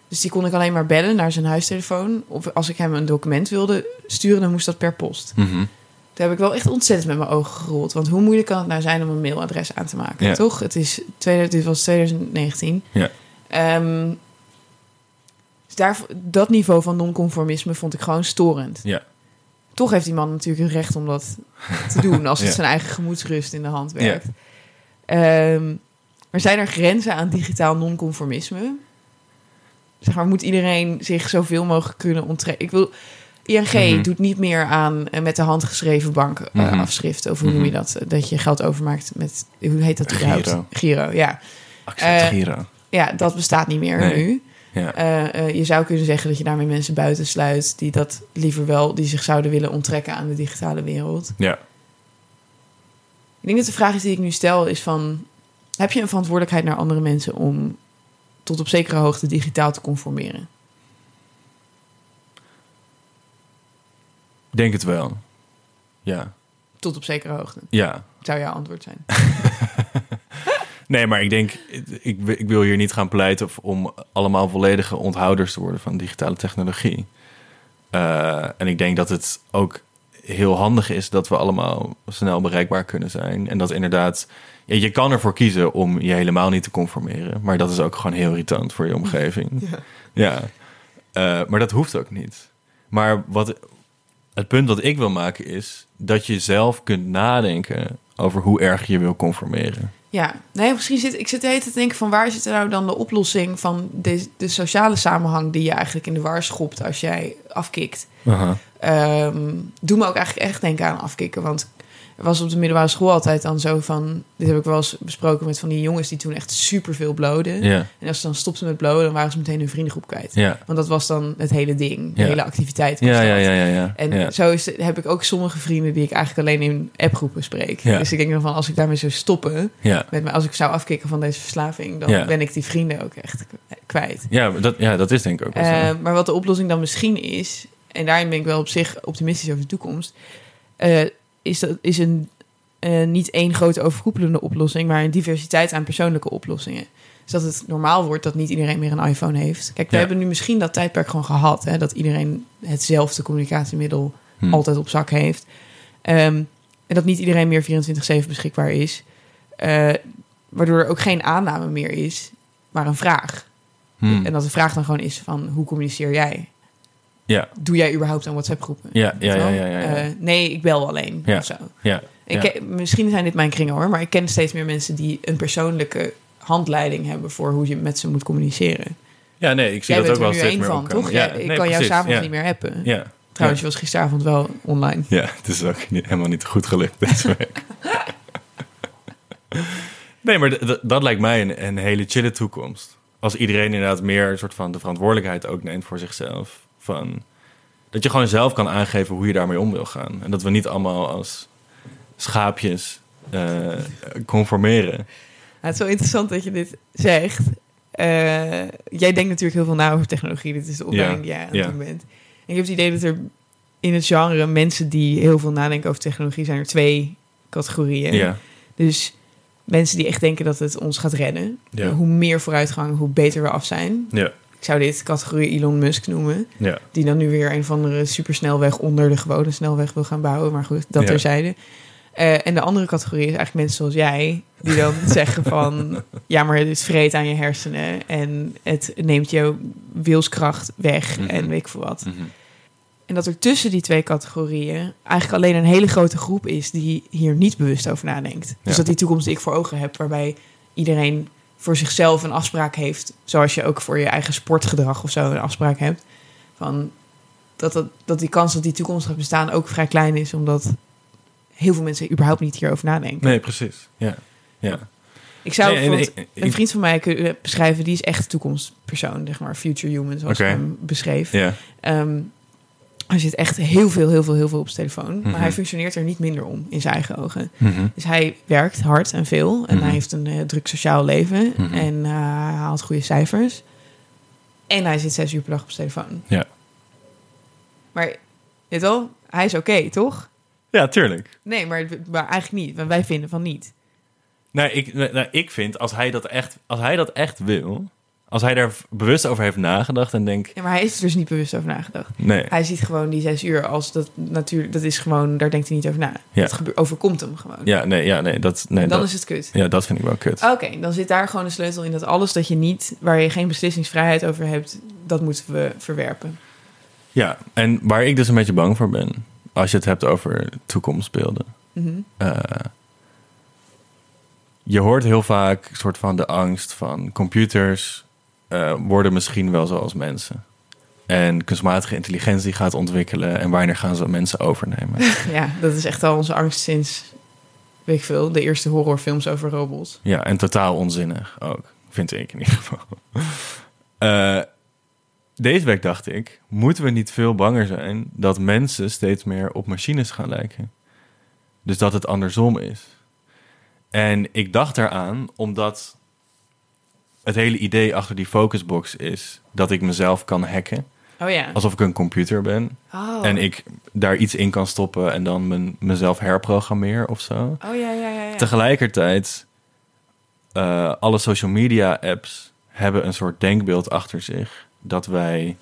Dus die kon ik alleen maar bellen naar zijn huistelefoon. Of als ik hem een document wilde sturen, dan moest dat per post. Mhm. Daar heb ik wel echt ontzettend met mijn ogen gerold. Want hoe moeilijk kan het nou zijn om een mailadres aan te maken? Ja. Toch? Het is, dit was 2019. Ja. Ehm, dus daar, dat niveau van non-conformisme vond ik gewoon storend. Ja. Toch heeft die man natuurlijk het recht om dat te doen... als het Ja. zijn eigen gemoedsrust in de hand werkt. Ehm, maar zijn er grenzen aan digitaal non-conformisme? Zeg maar, moet iedereen zich zoveel mogelijk kunnen onttrekken? Ik wil... ING Mhm. doet niet meer aan eh, met de hand geschreven bankafschriften. Mhm. afschriften of hoe noem je Mhm. dat? Dat je geld overmaakt met... Hoe heet dat überhaupt? Giro. Giro, ja. Accept Eh, Giro. Ja, dat bestaat niet meer Nee. nu. Ja. Eh, eh, je zou kunnen zeggen dat je daarmee mensen buitensluit... die dat liever wel, die zich zouden willen onttrekken aan de digitale wereld. ja. Ik denk dat de vraag is die ik nu stel is van... heb je een verantwoordelijkheid naar andere mensen om tot op zekere hoogte digitaal te conformeren? Denk het wel. Ja. Tot op zekere hoogte, Ja. zou jouw antwoord zijn. Nee, maar ik denk, ik, ik wil hier niet gaan pleiten om allemaal volledige onthouders te worden van digitale technologie. Eh, en ik denk dat het ook heel handig is dat we allemaal snel bereikbaar kunnen zijn. En dat inderdaad, ja, je kan ervoor kiezen om je helemaal niet te conformeren. Maar dat is ook gewoon heel irritant voor je omgeving. Ja. Eh, maar dat hoeft ook niet. Maar wat, het punt wat ik wil maken is dat je zelf kunt nadenken over hoe erg je wil conformeren. Ja, nee, misschien zit ik zit de hele tijd te denken van waar zit er nou dan de oplossing van de, de sociale samenhang die je eigenlijk in de war schopt als jij afkikt. Aha. Ehm doe me ook eigenlijk echt denken aan afkicken. Want was op de middelbare school altijd dan zo van... Dit heb ik wel eens besproken met van die jongens die toen echt superveel bloden. Ja, En als ze dan stopten met blowen, dan waren ze meteen hun vriendengroep kwijt. ja. Want dat was dan het hele ding, de hele activiteit. Ja, ja, ja, ja. En zo is, heb ik ook sommige vrienden die ik eigenlijk alleen in appgroepen spreek. Dus ik denk dan van, als ik daarmee zou stoppen... Met me, als ik zou afkicken van deze verslaving... dan ben ik die vrienden ook echt kwijt. Ja, dat, ja, dat is denk ik ook. Eh, maar wat de oplossing dan misschien is, en daarin ben ik wel op zich optimistisch over de toekomst, eh, is, dat, is een eh, niet één grote overkoepelende oplossing, maar een diversiteit aan persoonlijke oplossingen. Dus dat het normaal wordt dat niet iedereen meer een iPhone heeft. Kijk, we Ja. hebben nu misschien dat tijdperk gewoon gehad, hè, dat iedereen hetzelfde communicatiemiddel Hm. altijd op zak heeft. Ehm, en dat niet iedereen meer 24-7 beschikbaar is. Eh, waardoor er ook geen aanname meer is, maar een vraag. Hmm. En dat de vraag dan gewoon is van, hoe communiceer jij? Ja, Doe jij überhaupt aan WhatsApp-groepen? ja, ja, ja, ja, wel? ja, ja. Eh, nee, ik bel alleen Ja. of zo. ja, Ik ja. ken- misschien zijn dit mijn kringen hoor, maar ik ken steeds meer mensen die een persoonlijke handleiding hebben voor hoe je met ze moet communiceren. Ja, nee, ik zie Jij dat ook bent er wel nu steeds één meer van, toch? Ja, ik nee, kan jou s'avonds ja. niet meer appen. Ja, Trouwens, je was gisteravond wel online. ja, het is ook niet, helemaal niet goed gelukt deze week. nee, maar dat lijkt mij een, een hele chille toekomst. Als iedereen inderdaad meer een soort van de verantwoordelijkheid ook neemt voor zichzelf. Van, dat je gewoon zelf kan aangeven hoe je daarmee om wil gaan. En dat we niet allemaal als schaapjes eh, conformeren. Het is wel interessant dat je dit zegt. Eh, jij denkt natuurlijk heel veel na over technologie. Dit is de opleiding die jij aan het ja. doen bent. En ik heb het idee dat er in het genre mensen die heel veel nadenken over technologie... zijn er twee categorieën. Ja, Dus mensen die echt denken dat het ons gaat redden. Ja. Hoe meer vooruitgang, hoe beter we af zijn. ja, Ik zou dit categorie Elon Musk noemen. ja. Die dan nu weer een of andere supersnelweg onder de gewone snelweg wil gaan bouwen. Maar goed, dat Ja. terzijde. Eh, en de andere categorie is eigenlijk mensen zoals jij. Die dan zeggen van... Ja, maar het vreet aan je hersenen. En het neemt jouw wilskracht weg. Mhm. En weet ik veel wat. Mhm. En dat er tussen die twee categorieën... eigenlijk alleen een hele grote groep is... die hier niet bewust over nadenkt. Dus Ja. dat die toekomst die ik voor ogen heb... waarbij iedereen voor zichzelf een afspraak heeft... zoals je ook voor je eigen sportgedrag of zo een afspraak hebt... van dat, dat, dat die kans dat die toekomst gaat bestaan ook vrij klein is... omdat heel veel mensen überhaupt niet hierover nadenken. Nee, precies. Ja, ja. Ik zou Nee, een vriend van mij kunnen beschrijven... die is echt toekomstpersoon, zeg maar, future human... zoals ik hem beschreef. Ja, Ehm, hij zit echt heel veel, heel veel, heel veel op zijn telefoon. Mhm. Maar hij functioneert er niet minder om in zijn eigen ogen. Mhm. Dus hij werkt hard en veel. En Mhm. hij heeft een eh, druk sociaal leven. Mhm. En eh, hij haalt goede cijfers. En hij zit zes uur per dag op zijn telefoon. Ja. Maar, weet je wel, hij is oké, toch? ja, tuurlijk. Nee, maar, maar eigenlijk niet. Want wij vinden van niet. Nou, ik, nou, ik vind, als hij, dat echt, als hij dat echt wil... Als hij daar bewust over heeft nagedacht en denkt... Ja, maar hij is er dus niet bewust over nagedacht. Nee, Hij ziet gewoon die zes uur als dat natuurlijk... Dat is gewoon, daar denkt hij niet over na. Ja. Dat gebe- overkomt hem gewoon. ja, nee, ja, nee, dat, nee, en dan dat, is het kut. ja, dat vind ik wel kut. Oké, dan zit daar gewoon de sleutel in dat alles dat je niet, waar je geen beslissingsvrijheid over hebt, dat moeten we verwerpen. Ja, en waar ik dus een beetje bang voor ben... als je het hebt over toekomstbeelden... Mhm. eh, je hoort heel vaak een soort van de angst van computers eh, worden misschien wel zoals mensen. En kunstmatige intelligentie gaat ontwikkelen en wanneer gaan ze mensen overnemen? Ja, dat is echt al onze angst sinds, weet ik veel, de eerste horrorfilms over robots. ja, en totaal onzinnig ook, vind ik in ieder geval. Eh, deze week dacht ik, moeten we niet veel banger zijn dat mensen steeds meer op machines gaan lijken? Dus dat het andersom is. En ik dacht eraan omdat het hele idee achter die focusbox is dat ik mezelf kan hacken. Oh ja. Alsof ik een computer ben. Oh. En ik daar iets in kan stoppen en dan mijn, mezelf herprogrammeer of zo. Oh ja, ja, ja. ja. Tegelijkertijd, eh, alle social media apps hebben een soort denkbeeld achter zich dat wij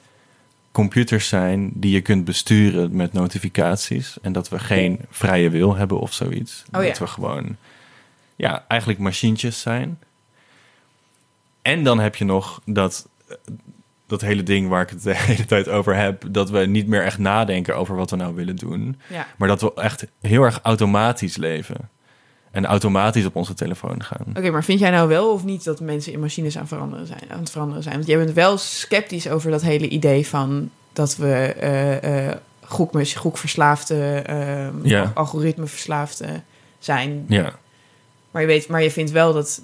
computers zijn die je kunt besturen met notificaties en dat we geen vrije wil hebben of zoiets. Oh ja. Dat we gewoon, ja, eigenlijk machientjes zijn. En dan heb je nog dat, dat hele ding waar ik het de hele tijd over heb, dat we niet meer echt nadenken over wat we nou willen doen. Ja. Maar dat we echt heel erg automatisch leven. En automatisch op onze telefoon gaan. Oké, maar vind jij nou wel of niet dat mensen in machines aan, veranderen zijn, aan het veranderen zijn? Want jij bent wel sceptisch over dat hele idee van dat we gokmes- gokverslaafde, ehm Ja. algoritmeverslaafde zijn. Ja, Maar je, weet, maar je vindt wel dat,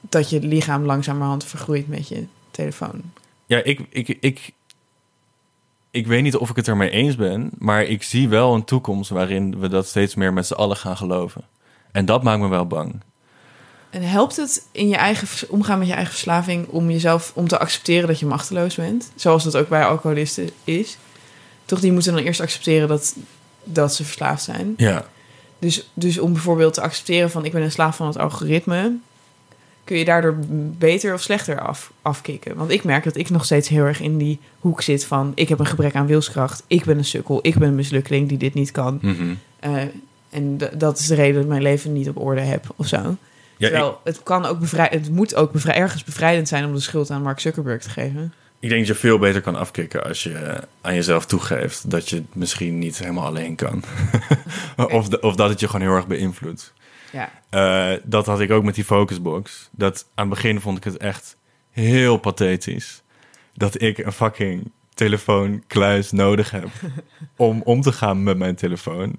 dat je lichaam langzamerhand vergroeit met je telefoon. ja ik, ik, ik, ik weet niet of ik het ermee eens ben. Maar ik zie wel een toekomst waarin we dat steeds meer met z'n allen gaan geloven. En dat maakt me wel bang. En helpt het in je eigen omgaan met je eigen verslaving om jezelf om te accepteren dat je machteloos bent? Zoals dat ook bij alcoholisten is. Toch, die moeten dan eerst accepteren dat, dat ze verslaafd zijn. Ja, Dus, dus om bijvoorbeeld te accepteren van ik ben een slaaf van het algoritme, kun je daardoor beter of slechter af, afkicken. Want ik merk dat ik nog steeds heel erg in die hoek zit van... ik heb een gebrek aan wilskracht, ik ben een sukkel... ik ben een mislukkeling die dit niet kan. Mhm. Eh, en dat is de reden dat ik mijn leven niet op orde heb of zo. Ja, ik, Terwijl het, kan ook het moet ook bevrij ergens bevrijdend zijn... om de schuld aan Mark Zuckerberg te geven. ik denk dat je veel beter kan afkicken als je aan jezelf toegeeft dat je het misschien niet helemaal alleen kan. of, de- of dat het je gewoon heel erg beïnvloedt. Ja, Eh, dat had ik ook met die focusbox. Dat aan het begin vond ik het echt heel pathetisch. Dat ik een fucking telefoonkluis nodig heb om om te gaan met mijn telefoon.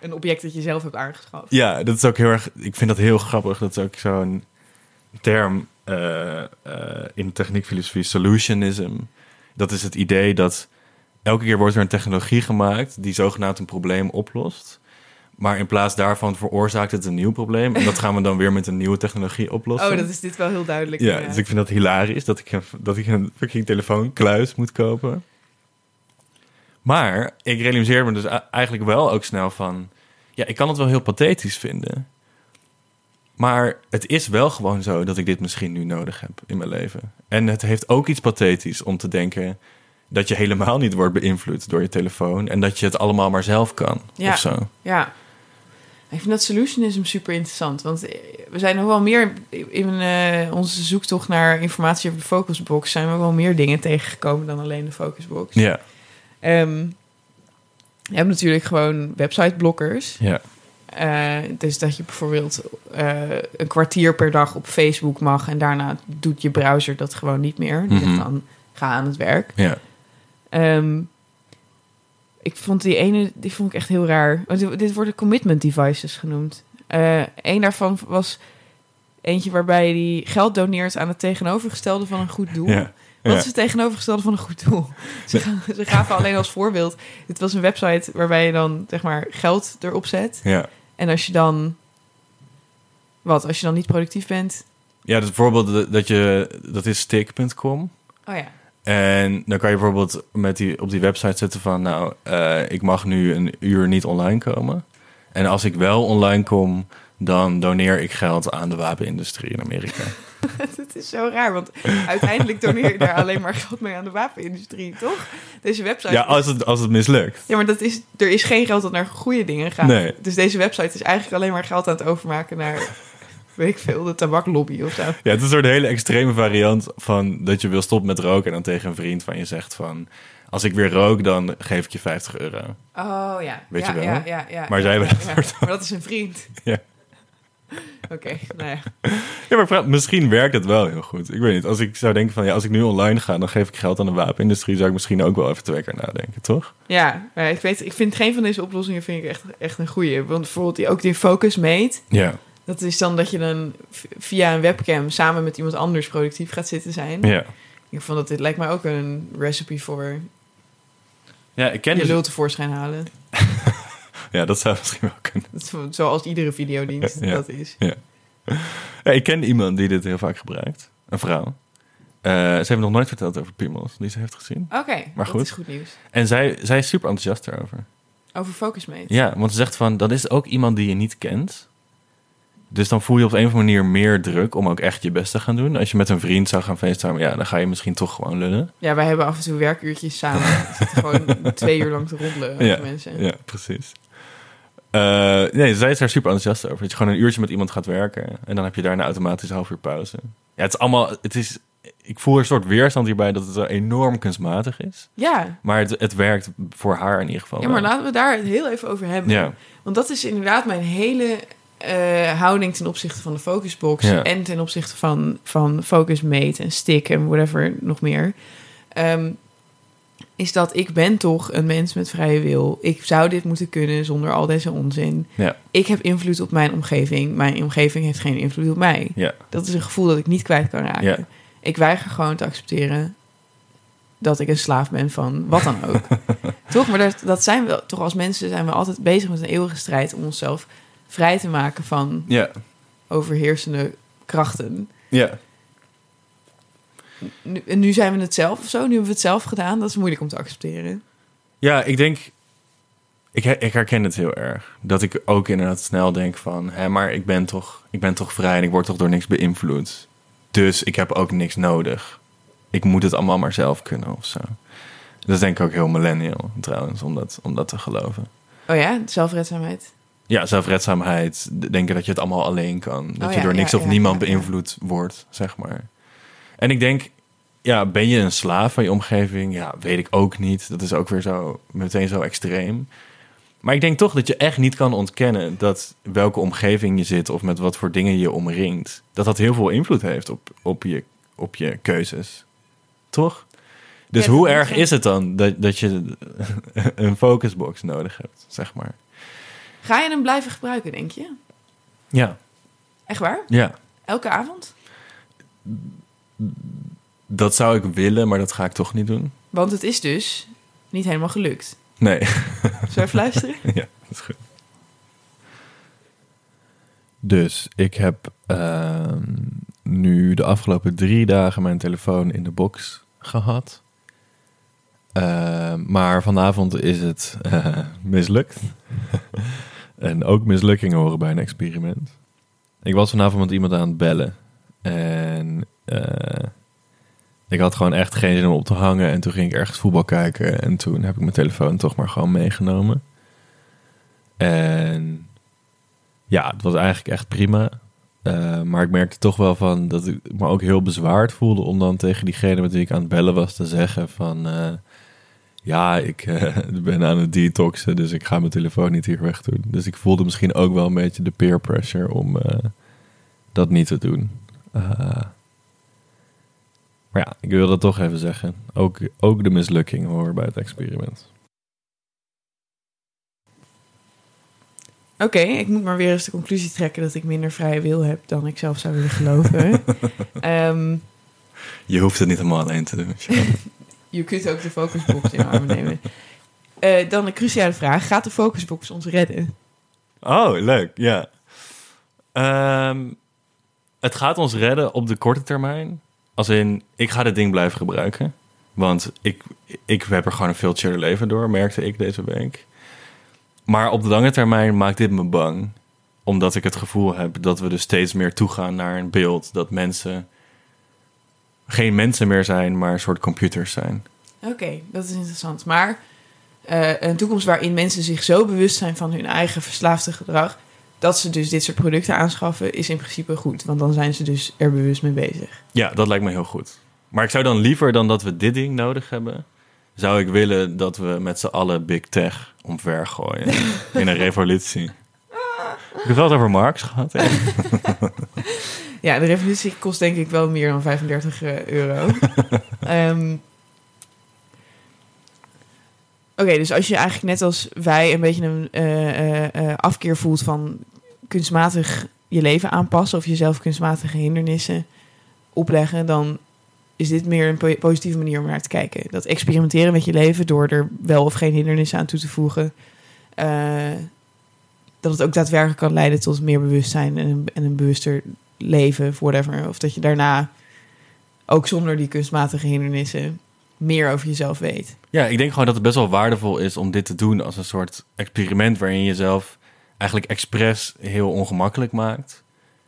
een object dat je zelf hebt aangeschaft. Ja, dat is ook heel erg. Ik vind dat heel grappig. Dat is ook zo'n term eh, eh, in techniekfilosofie, solutionism. Dat is het idee dat elke keer wordt er een technologie gemaakt die zogenaamd een probleem oplost. Maar in plaats daarvan veroorzaakt het een nieuw probleem. En dat gaan we dan weer met een nieuwe technologie oplossen. Oh, dat is dit wel heel duidelijk. Ja, dus ik vind dat hilarisch dat ik een, dat ik een fucking telefoonkluis moet kopen. Maar ik realiseer me dus eigenlijk wel ook snel van... Ja, ik kan het wel heel pathetisch vinden. Maar het is wel gewoon zo dat ik dit misschien nu nodig heb in mijn leven. En het heeft ook iets pathetisch om te denken... dat je helemaal niet wordt beïnvloed door je telefoon... en dat je het allemaal maar zelf kan, Ja. of zo. Ja. Ik vind dat solutionism super interessant. Want eh, we zijn nog wel meer in eh, onze zoektocht naar informatie over de focusbox. zijn we wel meer dingen tegengekomen dan alleen de focusbox. Ja, Ehm, je hebt natuurlijk gewoon websiteblokkers. ja, Eh, dus dat je bijvoorbeeld een kwartier per dag op Facebook mag en daarna doet je browser dat gewoon niet meer. Die zegt Mhm. dan ga aan het werk. ja. Ehm, ik vond die ene, die vond ik echt heel raar. Want dit- dit worden commitment devices genoemd. Eén daarvan was eentje waarbij die geld doneert aan het tegenovergestelde van een goed doel. ja. Wat Ja. is het tegenovergestelde van een goed doel? Ze, gaan, ze gaven alleen als voorbeeld. Dit was een website waarbij je dan zeg maar geld erop zet. ja. En als je dan. Wat? Als je dan niet productief bent. Ja, dus bijvoorbeeld dat je... Dat is stick.com. Oh ja. En dan kan je bijvoorbeeld met die, op die website zetten van... nou, eh, ik mag nu een uur niet online komen. En als ik wel online kom, dan doneer ik geld aan de wapenindustrie in Amerika. Het is zo raar, want uiteindelijk doneer je daar alleen maar geld mee aan de wapenindustrie, toch? Deze website. ja, als het, als het mislukt. Ja, maar dat is, er is geen geld dat naar goede dingen gaat. Nee. Dus deze website is eigenlijk alleen maar geld aan het overmaken naar, weet ik veel, de tabaklobby of zo. Ja, het is een soort hele extreme variant van dat je wil stoppen met roken... en dan tegen een vriend van je zegt van... als ik weer rook, dan geef ik je 50 euro. Oh ja. Weet ja, je wel? Ja, ja, ja, Maar zij hebben dat Maar dat is een vriend. Ja. Oké, nou ja. Ja, maar misschien werkt het wel heel goed. Ik weet niet, als ik zou denken van... ja, als ik nu online ga, dan geef ik geld aan de wapenindustrie... zou ik misschien ook wel even twee keer nadenken, toch? Ja, ik, weet, ik vind geen van deze oplossingen vind ik echt, echt een goede. Want bijvoorbeeld die, ook die focus meet. Ja, Dat is dan dat je dan via een webcam samen met iemand anders productief gaat zitten zijn. ja. Ik vond dat dit lijkt mij ook een recipe voor Ja, ik ken je dus- lul tevoorschijn halen. Ja, dat zou misschien wel kunnen. Dat is zo- zoals iedere videodienst Ja. dat is. Ja, ik ken iemand die dit heel vaak gebruikt. Een vrouw. Eh, ze heeft nog nooit verteld over piemels die ze heeft gezien. Oké, Maar dat goed. is goed nieuws. En zij, zij is super enthousiast daarover. Over focusmate. Ja, want ze zegt van, dat is ook iemand die je niet kent. Dus dan voel je op een of andere manier meer druk om ook echt je best te gaan doen. Als je met een vriend zou gaan facetimen, ja, dan ga je misschien toch gewoon lullen. Ja, wij hebben af en toe werkuurtjes samen. Gewoon twee uur lang te roddelen Ja, met mensen. Ja, precies. Eh, nee, zij is daar super enthousiast over. Dat je gewoon een uurtje met iemand gaat werken. En dan heb je daarna automatisch een half uur pauze. Ja, het is allemaal... Het is, ik voel een soort weerstand hierbij dat het enorm kunstmatig is. Ja. Maar het, het werkt voor haar in ieder geval ja, maar wel. laten we daar het heel even over hebben. Ja, Want dat is inderdaad mijn hele eh, houding ten opzichte van de Focusbox. Ja. En ten opzichte van, van Focusmate en Stick en whatever nog meer. Ehm, is dat ik ben toch een mens met vrije wil. Ik zou dit moeten kunnen zonder al deze onzin. ja, Ik heb invloed op mijn omgeving. Mijn omgeving heeft geen invloed op mij. ja. Dat is een gevoel dat ik niet kwijt kan raken. Ja. Ik weiger gewoon te accepteren dat ik een slaaf ben van wat dan ook. toch? Maar dat, dat zijn we toch als mensen zijn we altijd bezig met een eeuwige strijd om onszelf vrij te maken van Ja, overheersende krachten. ja. Nu, en nu zijn we het zelf of zo. Nu hebben we het zelf gedaan. Dat is moeilijk om te accepteren. Ja, ik denk... Ik, ik herken het heel erg. Dat ik ook inderdaad snel denk van... Hé, maar ik ben, toch, ik ben toch vrij en ik word toch door niks beïnvloed. Dus ik heb ook niks nodig. Ik moet het allemaal maar zelf kunnen of zo. Dat is denk ik ook heel millennial trouwens, om dat, om dat te geloven. Oh ja, zelfredzaamheid. Ja, zelfredzaamheid. Denken dat je het allemaal alleen kan. Dat Oh je ja, door niks ja, of ja, niemand beïnvloed wordt, zeg maar. En ik denk, ja, ben je een slaaf van je omgeving? Ja, weet ik ook niet. Dat is ook weer zo meteen zo extreem. Maar ik denk toch dat je echt niet kan ontkennen dat welke omgeving je zit of met wat voor dingen je omringt, dat dat heel veel invloed heeft op, op, je, op je keuzes. Toch? Dus Ja, hoe erg is het dan dat, dat je een focusbox nodig hebt, zeg maar? Ga je hem blijven gebruiken, denk je? Ja, Echt waar? ja. Elke avond? Dat zou ik willen, maar dat ga ik toch niet doen. Want het is dus niet helemaal gelukt. Nee. Zullen we even luisteren? ja, dat is goed. Dus ik heb ehm, nu de afgelopen drie dagen mijn telefoon in de box gehad. Ehm, maar vanavond is het eh, mislukt. en ook mislukkingen horen bij een experiment. Ik was vanavond met iemand aan het bellen. En eh, ik had gewoon echt geen zin om op te hangen. En toen ging ik ergens voetbal kijken. En toen heb ik mijn telefoon toch maar gewoon meegenomen. En ja, het was eigenlijk echt prima. Eh, maar ik merkte toch wel van dat ik me ook heel bezwaard voelde om dan tegen diegene met wie ik aan het bellen was te zeggen van eh, ja, ik eh, ben aan het detoxen, dus ik ga mijn telefoon niet hier weg doen. Dus ik voelde misschien ook wel een beetje de peer pressure om eh, dat niet te doen. Eh, maar ja, ik wil dat toch even zeggen. Ook, ook de mislukkingen horen bij het experiment. Oké, ik moet maar weer eens de conclusie trekken dat ik minder vrije wil heb dan ik zelf zou willen geloven. Ehm, Je hoeft het niet helemaal alleen te doen. je kunt ook de focusbox in armen nemen. Eh, dan een cruciale vraag. Gaat de focusbox ons redden? Oh, leuk, ja. Ehm, het gaat ons redden op de korte termijn. Als in, ik ga dit ding blijven gebruiken. Want ik, ik heb er gewoon een veel chiller leven door, merkte ik deze week. Maar op de lange termijn maakt dit me bang. Omdat ik het gevoel heb dat we dus steeds meer toegaan naar een beeld dat mensen geen mensen meer zijn, maar een soort computers zijn. Oké, dat is interessant. Maar eh, een toekomst waarin mensen zich zo bewust zijn van hun eigen verslaafde gedrag... dat ze dus dit soort producten aanschaffen, is in principe goed. Want dan zijn ze dus er bewust mee bezig. Ja, dat lijkt me heel goed. Maar ik zou dan liever dan dat we dit ding nodig hebben, zou ik willen dat we met z'n allen Big Tech omver gooien in een revolutie. Ik heb wel over Marx gehad. hè? Ja, de revolutie kost denk ik wel meer dan 35 eh, euro. Ehm, Oké, dus als je eigenlijk net als wij een beetje een eh, eh, afkeer voelt van kunstmatig je leven aanpassen of jezelf kunstmatige hindernissen opleggen, dan is dit meer een po- positieve manier om naar te kijken. Dat experimenteren met je leven door er wel of geen hindernissen aan toe te voegen, dat het ook daadwerkelijk kan leiden tot meer bewustzijn en een, en een bewuster leven of whatever. Of dat je daarna ook zonder die kunstmatige hindernissen meer over jezelf weet. Ja, ik denk gewoon dat het best wel waardevol is om dit te doen als een soort experiment waarin je jezelf eigenlijk expres heel ongemakkelijk maakt.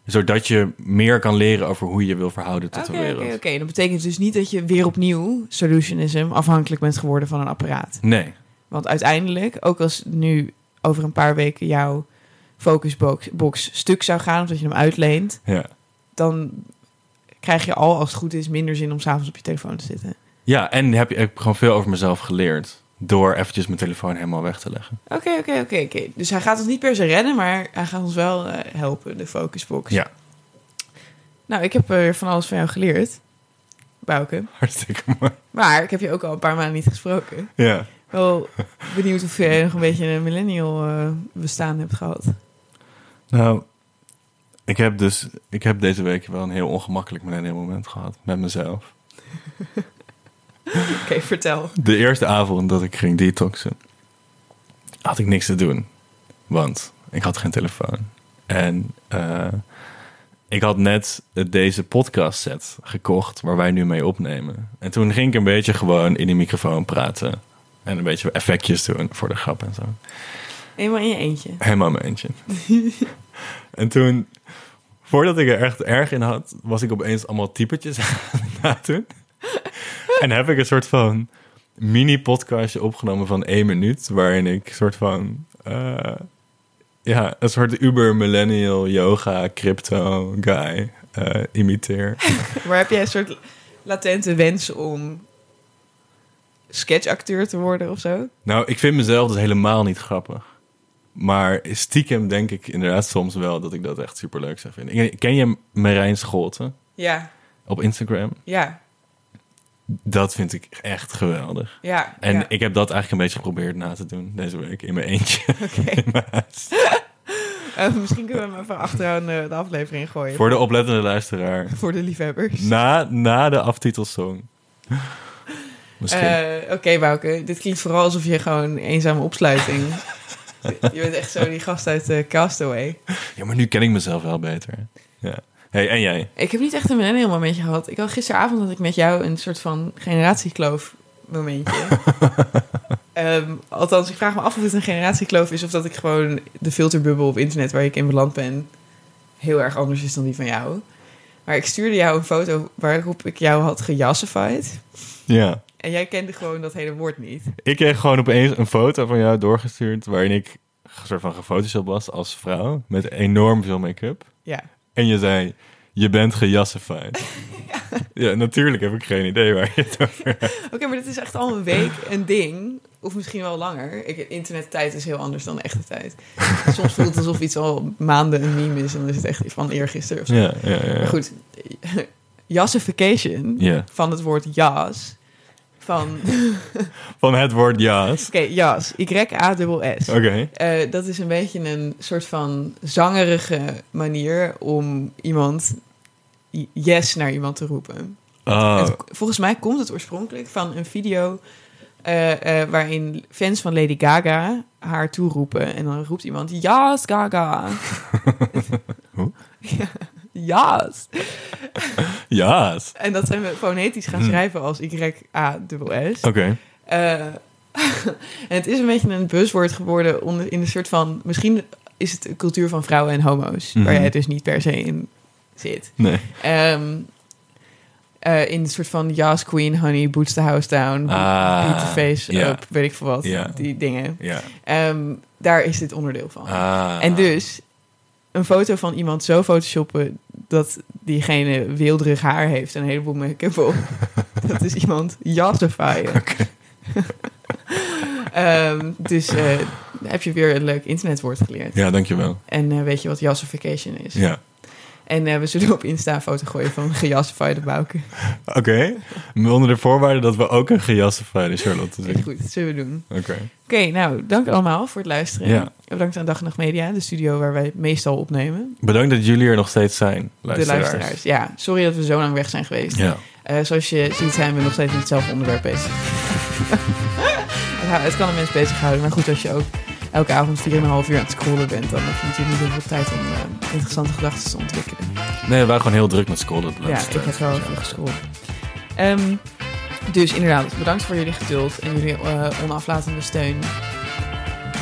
Zodat je meer kan leren over hoe je je wil verhouden tot de oké, wereld. oké. Dat betekent dus niet dat je weer opnieuw solutionism afhankelijk bent geworden van een apparaat. Nee, Want uiteindelijk, ook als nu over een paar weken jouw focusbox box stuk zou gaan, of dat je hem uitleent, ja. dan krijg je al, als het goed is, minder zin om s'avonds op je telefoon te zitten. Ja, en heb ik gewoon veel over mezelf geleerd. Door eventjes mijn telefoon helemaal weg te leggen. Oké, oké, oké, oké. Dus hij gaat ons niet per se redden, maar hij gaat ons wel eh, helpen, de focusbox. Ja. Nou, ik heb er van alles van jou geleerd, Bouke. Hartstikke mooi. Maar ik heb je ook al een paar maanden niet gesproken. Ja. Wel benieuwd of je nog een beetje een millennial eh, bestaan hebt gehad. Nou, ik heb dus ik heb deze week wel een heel ongemakkelijk millennial moment gehad met mezelf. Oké, vertel. De eerste avond dat ik ging detoxen, had ik niks te doen. Want ik had geen telefoon. En eh, ik had net deze podcast set gekocht waar wij nu mee opnemen. En toen ging ik een beetje gewoon in die microfoon praten. En een beetje effectjes doen voor de grap en zo. Helemaal in je eentje. Helemaal mijn eentje. en toen, voordat ik er echt erg in had, was ik opeens allemaal typetjes aan het doen. en heb ik een soort van mini-podcastje opgenomen van één minuut, waarin ik soort van, eh, ja, een soort uber millennial yoga crypto guy eh, imiteer. Maar heb jij een soort latente wens om sketchacteur te worden of zo? nou, ik vind mezelf dus helemaal niet grappig. Maar stiekem denk ik inderdaad soms wel dat ik dat echt super leuk zou vinden. Ken je Marijn Scholten Ja, op Instagram? ja, Dat vind ik echt geweldig. ja. En ja. ik heb dat eigenlijk een beetje geprobeerd na te doen deze week in mijn eentje. Oké. Eh, misschien kunnen we hem even achteraan eh, de aflevering gooien. Voor de oplettende luisteraar. Voor de liefhebbers. Na, na de aftitelsong. Misschien. Eh, Oké, Bouke. Dit klinkt vooral alsof je gewoon een eenzame opsluiting... je bent echt zo die gast uit eh, Castaway. ja, maar nu ken ik mezelf wel beter. Ja. Hey, en jij? Ik heb niet echt een millennial momentje gehad. Ik had gisteravond had ik met jou een soort van generatiekloof momentje. Ehm, althans, ik vraag me af of het een generatiekloof is... of dat ik gewoon de filterbubbel op internet waar ik in beland ben... heel erg anders is dan die van jou. Maar ik stuurde jou een foto waarop ik jou had gejassified. Ja. En jij kende gewoon dat hele woord niet. Ik kreeg gewoon opeens een foto van jou doorgestuurd... waarin ik een soort van gefotoshopt was als vrouw... met enorm veel make-up. Ja. En je zei, je bent gejassified. ja. natuurlijk heb ik geen idee waar je het over hebt. Oké, maar dit is echt al een week een ding. Of misschien wel langer. Ik, internettijd is heel anders dan echte tijd. Soms voelt het alsof iets al maanden een meme is... en dan is het echt van eergisteren of zo. Ja, ja, ja. Maar goed, jassification Ja. van het woord jas. Van, Van het woord jaas. oké, jas, Y-A-S-S. Oké. Eh, dat is een beetje een soort van zangerige manier om iemand yes naar iemand te roepen. Oh, Het- volgens mij komt het oorspronkelijk van een video eh, eh, waarin fans van Lady Gaga haar toeroepen. En dan roept iemand, yes, Gaga. Hoe? Ja, yes. jaas. En dat zijn we fonetisch gaan Hmm. schrijven als Y-A-S-S. Oké. Eh, en het is een beetje een buzzword geworden onder, in een soort van... Misschien is het een cultuur van vrouwen en homo's... waar Mhm. jij dus niet per se in zit. Nee. Ehm, eh, in een soort van Yas Queen, Honey, Boots the House Down... Ah, Beat the Face. Up, weet ik veel wat. Die dingen. Ja. Ehm, daar is dit onderdeel van. Ah. En dus een foto van iemand zo photoshoppen dat diegene weelderig haar heeft en een heleboel make-up op. dat is iemand jassifieren. Ehm, dus eh, heb je weer een leuk internetwoord geleerd. Ja, dankjewel. En eh, weet je wat jassification is. Ja. En eh, we zullen op Insta een foto gooien van een gejassifiede bouke. Oké. Onder de voorwaarde dat we ook een gejassifiede Charlotte zien. Goed, dat zullen we doen. Oké. Oké, nou, dank allemaal voor het luisteren. Ja. Bedankt aan Dag en Nacht Media, de studio waar wij meestal opnemen. Bedankt dat jullie er nog steeds zijn, De luisteraars. luisteraars. Ja, sorry dat we zo lang weg zijn geweest. Ja. Eh, zoals je ziet zijn we nog steeds met hetzelfde onderwerp bezig. het kan een mens bezighouden. Maar goed, als je ook elke avond 4,5 uur aan het scrollen bent... dan heb je natuurlijk niet heel veel tijd om eh, interessante gedachten te ontwikkelen. Nee, we waren gewoon heel druk met scrollen. Ja, ik heb wel veel gescrolld. Ehm, dus inderdaad, bedankt voor jullie geduld en jullie eh, onaflatende steun.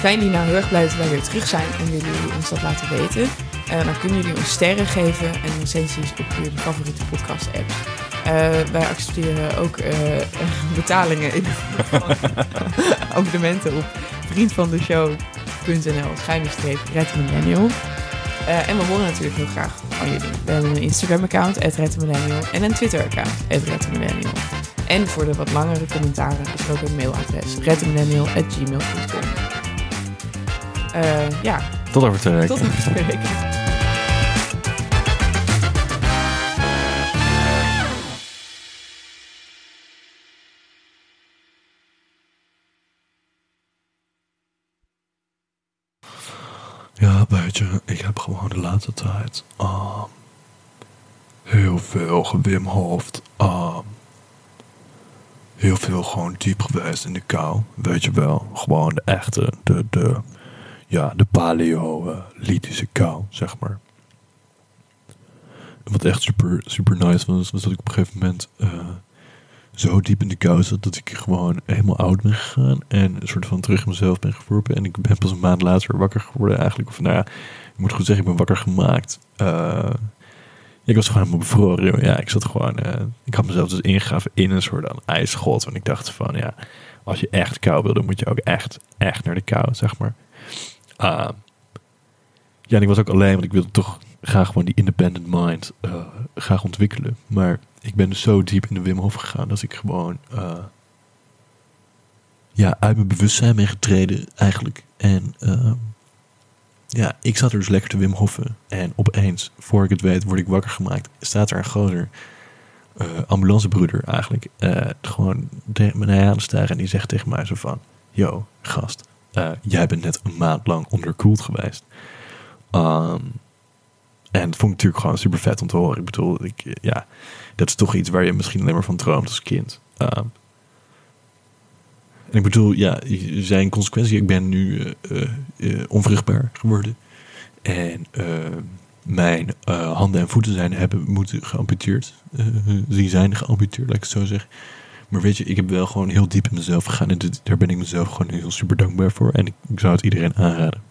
Zijn jullie nou heel erg blij dat wij weer terug zijn en jullie ons dat laten weten? Eh, dan kunnen jullie ons sterren geven en recensies op jullie favoriete podcast-apps. Wij accepteren ook betalingen in abonnementen op vriendvandeshow.nl schuine Red Millennial. Eh, en we horen natuurlijk heel graag van jullie. We hebben een Instagram-account, @redmillennial en een Twitter-account, @redmillennial. En voor de wat langere commentaren is er ook een mailadres, redmillennial.gmail.com. Eh ja, Tot over twee weken. tot over twee weken. Weet je, ik heb gewoon de laatste tijd ah, heel veel Wim Hoft. ah, heel veel gewoon diep geweest in de kou. Weet je wel, gewoon de echte, de, de, ja, de paleo-litische kou, zeg maar. Wat echt super, super nice was, was dat ik op een gegeven moment eh, zo diep in de kou zat dat ik gewoon helemaal oud ben gegaan. En een soort van terug in mezelf ben geworpen. En ik ben pas een maand later wakker geworden eigenlijk. Of nou ja, ik moet goed zeggen, ik ben wakker gemaakt. Eh, ik was gewoon helemaal bevroren. Ja, ik zat gewoon... eh, ik had mezelf dus ingegraven in een soort aan ijsschot. En ik dacht van, ja, als je echt kou wil, dan moet je ook echt, echt naar de kou, zeg maar. Ah, ja, en ik was ook alleen, want ik wilde toch graag gewoon die independent mind eh, graag ontwikkelen. Maar ik ben dus zo diep in de Wim Hof gegaan dat ik gewoon eh, ja, uit mijn bewustzijn ben getreden eigenlijk. En eh, ja, ik zat er dus lekker te Wim Hoffen. En opeens, voor ik het weet, word ik wakker gemaakt. Staat er een gozer, eh ambulancebroeder eigenlijk, eh, gewoon tegen naar aan te staren. En die zegt tegen mij zo van, yo, gast, jij bent net een maand lang onderkoeld geweest. Ehm, en dat vond ik natuurlijk gewoon super vet om te horen. Ik bedoel, ik, ja, dat is toch iets waar je misschien alleen maar van droomt als kind. Ehm, en ik bedoel, ja, zijn consequenties. Ik ben nu eh, onvruchtbaar geworden. En eh, mijn handen en voeten zijn, hebben moeten geamputeerd. Die zijn geamputeerd, laat ik het zo zeggen. Maar weet je, ik heb wel gewoon heel diep in mezelf gegaan. En dit- daar ben ik mezelf gewoon heel super dankbaar voor. En ik zou het iedereen aanraden.